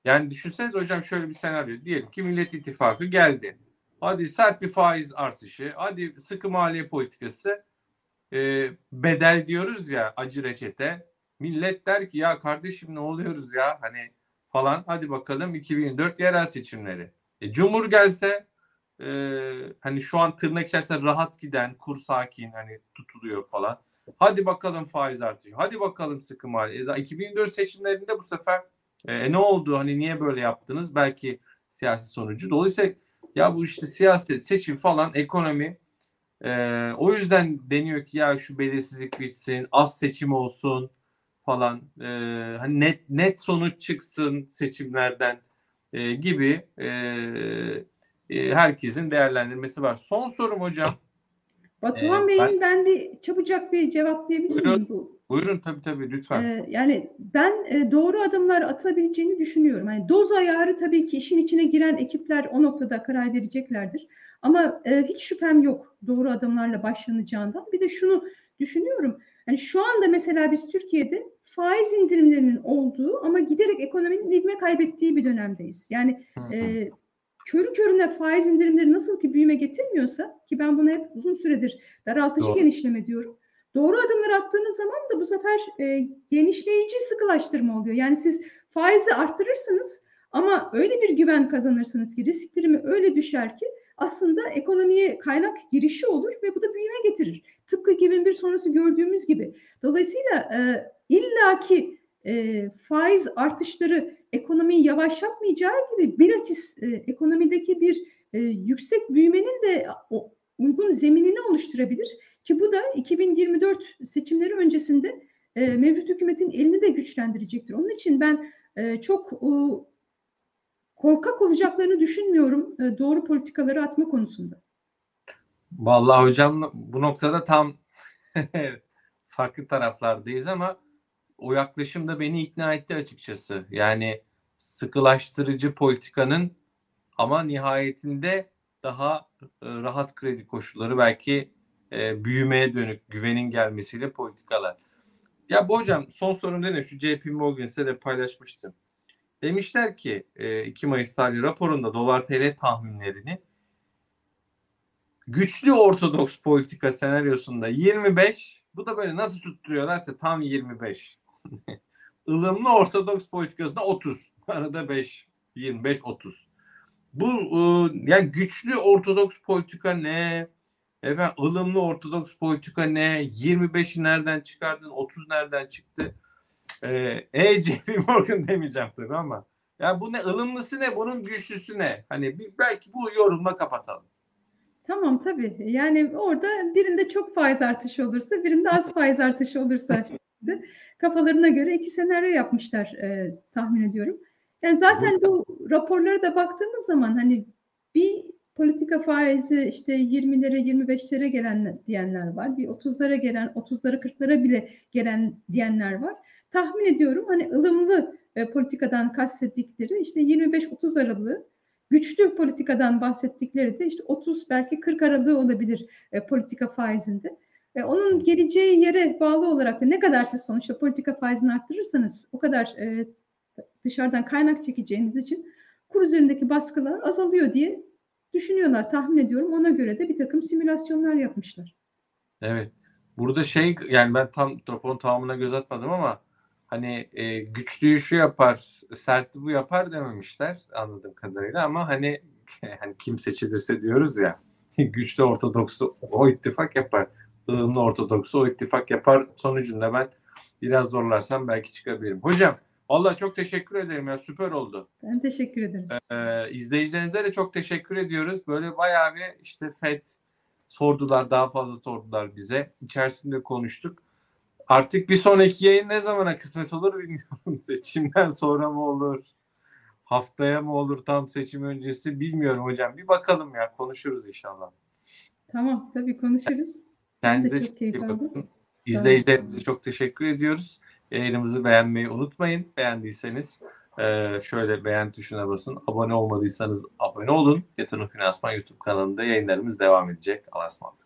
A: Yani düşünsenize hocam şöyle bir senaryo. Diyelim ki Millet İttifakı geldi. Hadi sert bir faiz artışı. Hadi sıkı maliye politikası. Ee, bedel diyoruz ya acı reçete. Millet der ki ya kardeşim ne oluyoruz ya hani falan. Hadi bakalım 2024 yerel seçimleri. E, Cumhur gelse e, hani şu an tırnak içerisinde rahat giden kur sakin hani tutuluyor falan. Hadi bakalım faiz artışı. Hadi bakalım sıkı maliye. E, 2024 seçimlerinde bu sefer e, ne oldu? Hani niye böyle yaptınız? Belki siyasi sonucu. Dolayısıyla ya bu işte siyaset, seçim falan, ekonomi. Ee, o yüzden deniyor ki ya şu belirsizlik bitsin, az seçim olsun falan. Ee, hani net net sonuç çıksın seçimlerden e, gibi e, e, herkesin değerlendirmesi var. Son sorum hocam.
B: Batuhan
A: Ee,
B: Bey'in
A: ben-
B: ben bir çabucak bir cevaplayabilir miyim bu?
A: Buyurun tabii tabii lütfen.
B: Ee, yani ben e, doğru adımlar atılabileceğini düşünüyorum. Hani doz ayarı tabii ki işin içine giren ekipler o noktada karar vereceklerdir. Ama e, hiç şüphem yok doğru adımlarla başlanacağından. Bir de şunu düşünüyorum. Hani şu anda mesela biz Türkiye'de faiz indirimlerinin olduğu ama giderek ekonominin ivme kaybettiği bir dönemdeyiz. Yani e, körü körüne faiz indirimleri nasıl ki büyüme getirmiyorsa ki ben buna hep uzun süredir daraltıcı
A: Doğru.
B: genişleme diyorum. Doğru adımlar attığınız zaman da bu sefer e, genişleyici sıkılaştırma oluyor. Yani siz faizi arttırırsınız ama öyle bir güven kazanırsınız ki risk primi öyle düşer ki aslında ekonomiye kaynak girişi olur ve bu da büyüme getirir. Tıpkı 2001 sonrası gördüğümüz gibi. Dolayısıyla e, illaki e, faiz artışları ekonomiyi yavaşlatmayacağı gibi bilakis e, ekonomideki bir e, yüksek büyümenin de o, uygun zeminini oluşturabilir. Ki bu da 2024 seçimleri öncesinde e, mevcut hükümetin elini de güçlendirecektir. Onun için ben e, çok e, korkak olacaklarını düşünmüyorum e, doğru politikaları atma konusunda.
A: Vallahi hocam bu noktada tam farklı taraflardayız ama o yaklaşım da beni ikna etti açıkçası. Yani sıkılaştırıcı politikanın ama nihayetinde daha e, rahat kredi koşulları belki e, büyümeye dönük güvenin gelmesiyle politikalar. Ya bu hocam son sorum ne? Şu JP Morgan size de paylaşmıştım. Demişler ki e, 2 Mayıs tarihli raporunda dolar TL tahminlerini güçlü ortodoks politika senaryosunda 25 bu da böyle nasıl tutturuyorlarsa tam 25 ılımlı ortodoks politikasında 30 arada 5 25 30 bu e, yani güçlü ortodoks politika ne efendim ılımlı ortodoks politika ne? 25'i nereden çıkardın? 30 nereden çıktı? Ee, e JP Morgan demeyeceğim tabii ama. Ya bu ne? Ilımlısı ne? Bunun güçlüsü ne? Hani bir, belki bu yorumla kapatalım.
B: Tamam tabii. Yani orada birinde çok faiz artışı olursa, birinde az faiz artışı olursa şeklinde kafalarına göre iki senaryo yapmışlar e, tahmin ediyorum. Yani zaten bu raporlara da baktığımız zaman hani bir politika faizi işte 20'lere 25'lere gelen diyenler var. Bir 30'lara gelen 30'lara 40'lara bile gelen diyenler var. Tahmin ediyorum hani ılımlı e, politikadan kastettikleri işte 25-30 aralığı güçlü politikadan bahsettikleri de işte 30 belki 40 aralığı olabilir e, politika faizinde. E, onun geleceği yere bağlı olarak da ne kadar siz sonuçta politika faizini arttırırsanız o kadar e, dışarıdan kaynak çekeceğiniz için kur üzerindeki baskılar azalıyor diye düşünüyorlar tahmin ediyorum. Ona göre de bir takım simülasyonlar yapmışlar.
A: Evet. Burada şey yani ben tam raporun tamamına göz atmadım ama hani e, güçlüyü şu yapar, serti bu yapar dememişler anladığım kadarıyla ama hani hani kim seçilirse diyoruz ya güçlü ortodoksu o ittifak yapar. ılımlı ortodoksu o ittifak yapar. Sonucunda ben biraz zorlarsam belki çıkabilirim. Hocam Vallahi çok teşekkür ederim ya süper oldu.
B: Ben teşekkür ederim.
A: Ee, izleyicilerimize de çok teşekkür ediyoruz. Böyle bayağı bir işte FED sordular, daha fazla sordular bize. İçerisinde konuştuk. Artık bir sonraki yayın ne zamana kısmet olur bilmiyorum. Seçimden sonra mı olur? Haftaya mı olur tam seçim öncesi bilmiyorum hocam. Bir bakalım ya konuşuruz inşallah.
B: Tamam tabii konuşuruz.
A: Kendinize
B: çok
A: çok
B: keyif aldım.
A: İzleyicilerimize çok teşekkür ediyoruz. Yayınımızı beğenmeyi unutmayın. Beğendiyseniz e, şöyle beğen tuşuna basın. Abone olmadıysanız abone olun. Yatırım Finansman YouTube kanalında yayınlarımız devam edecek. Allah'a ısmarladık.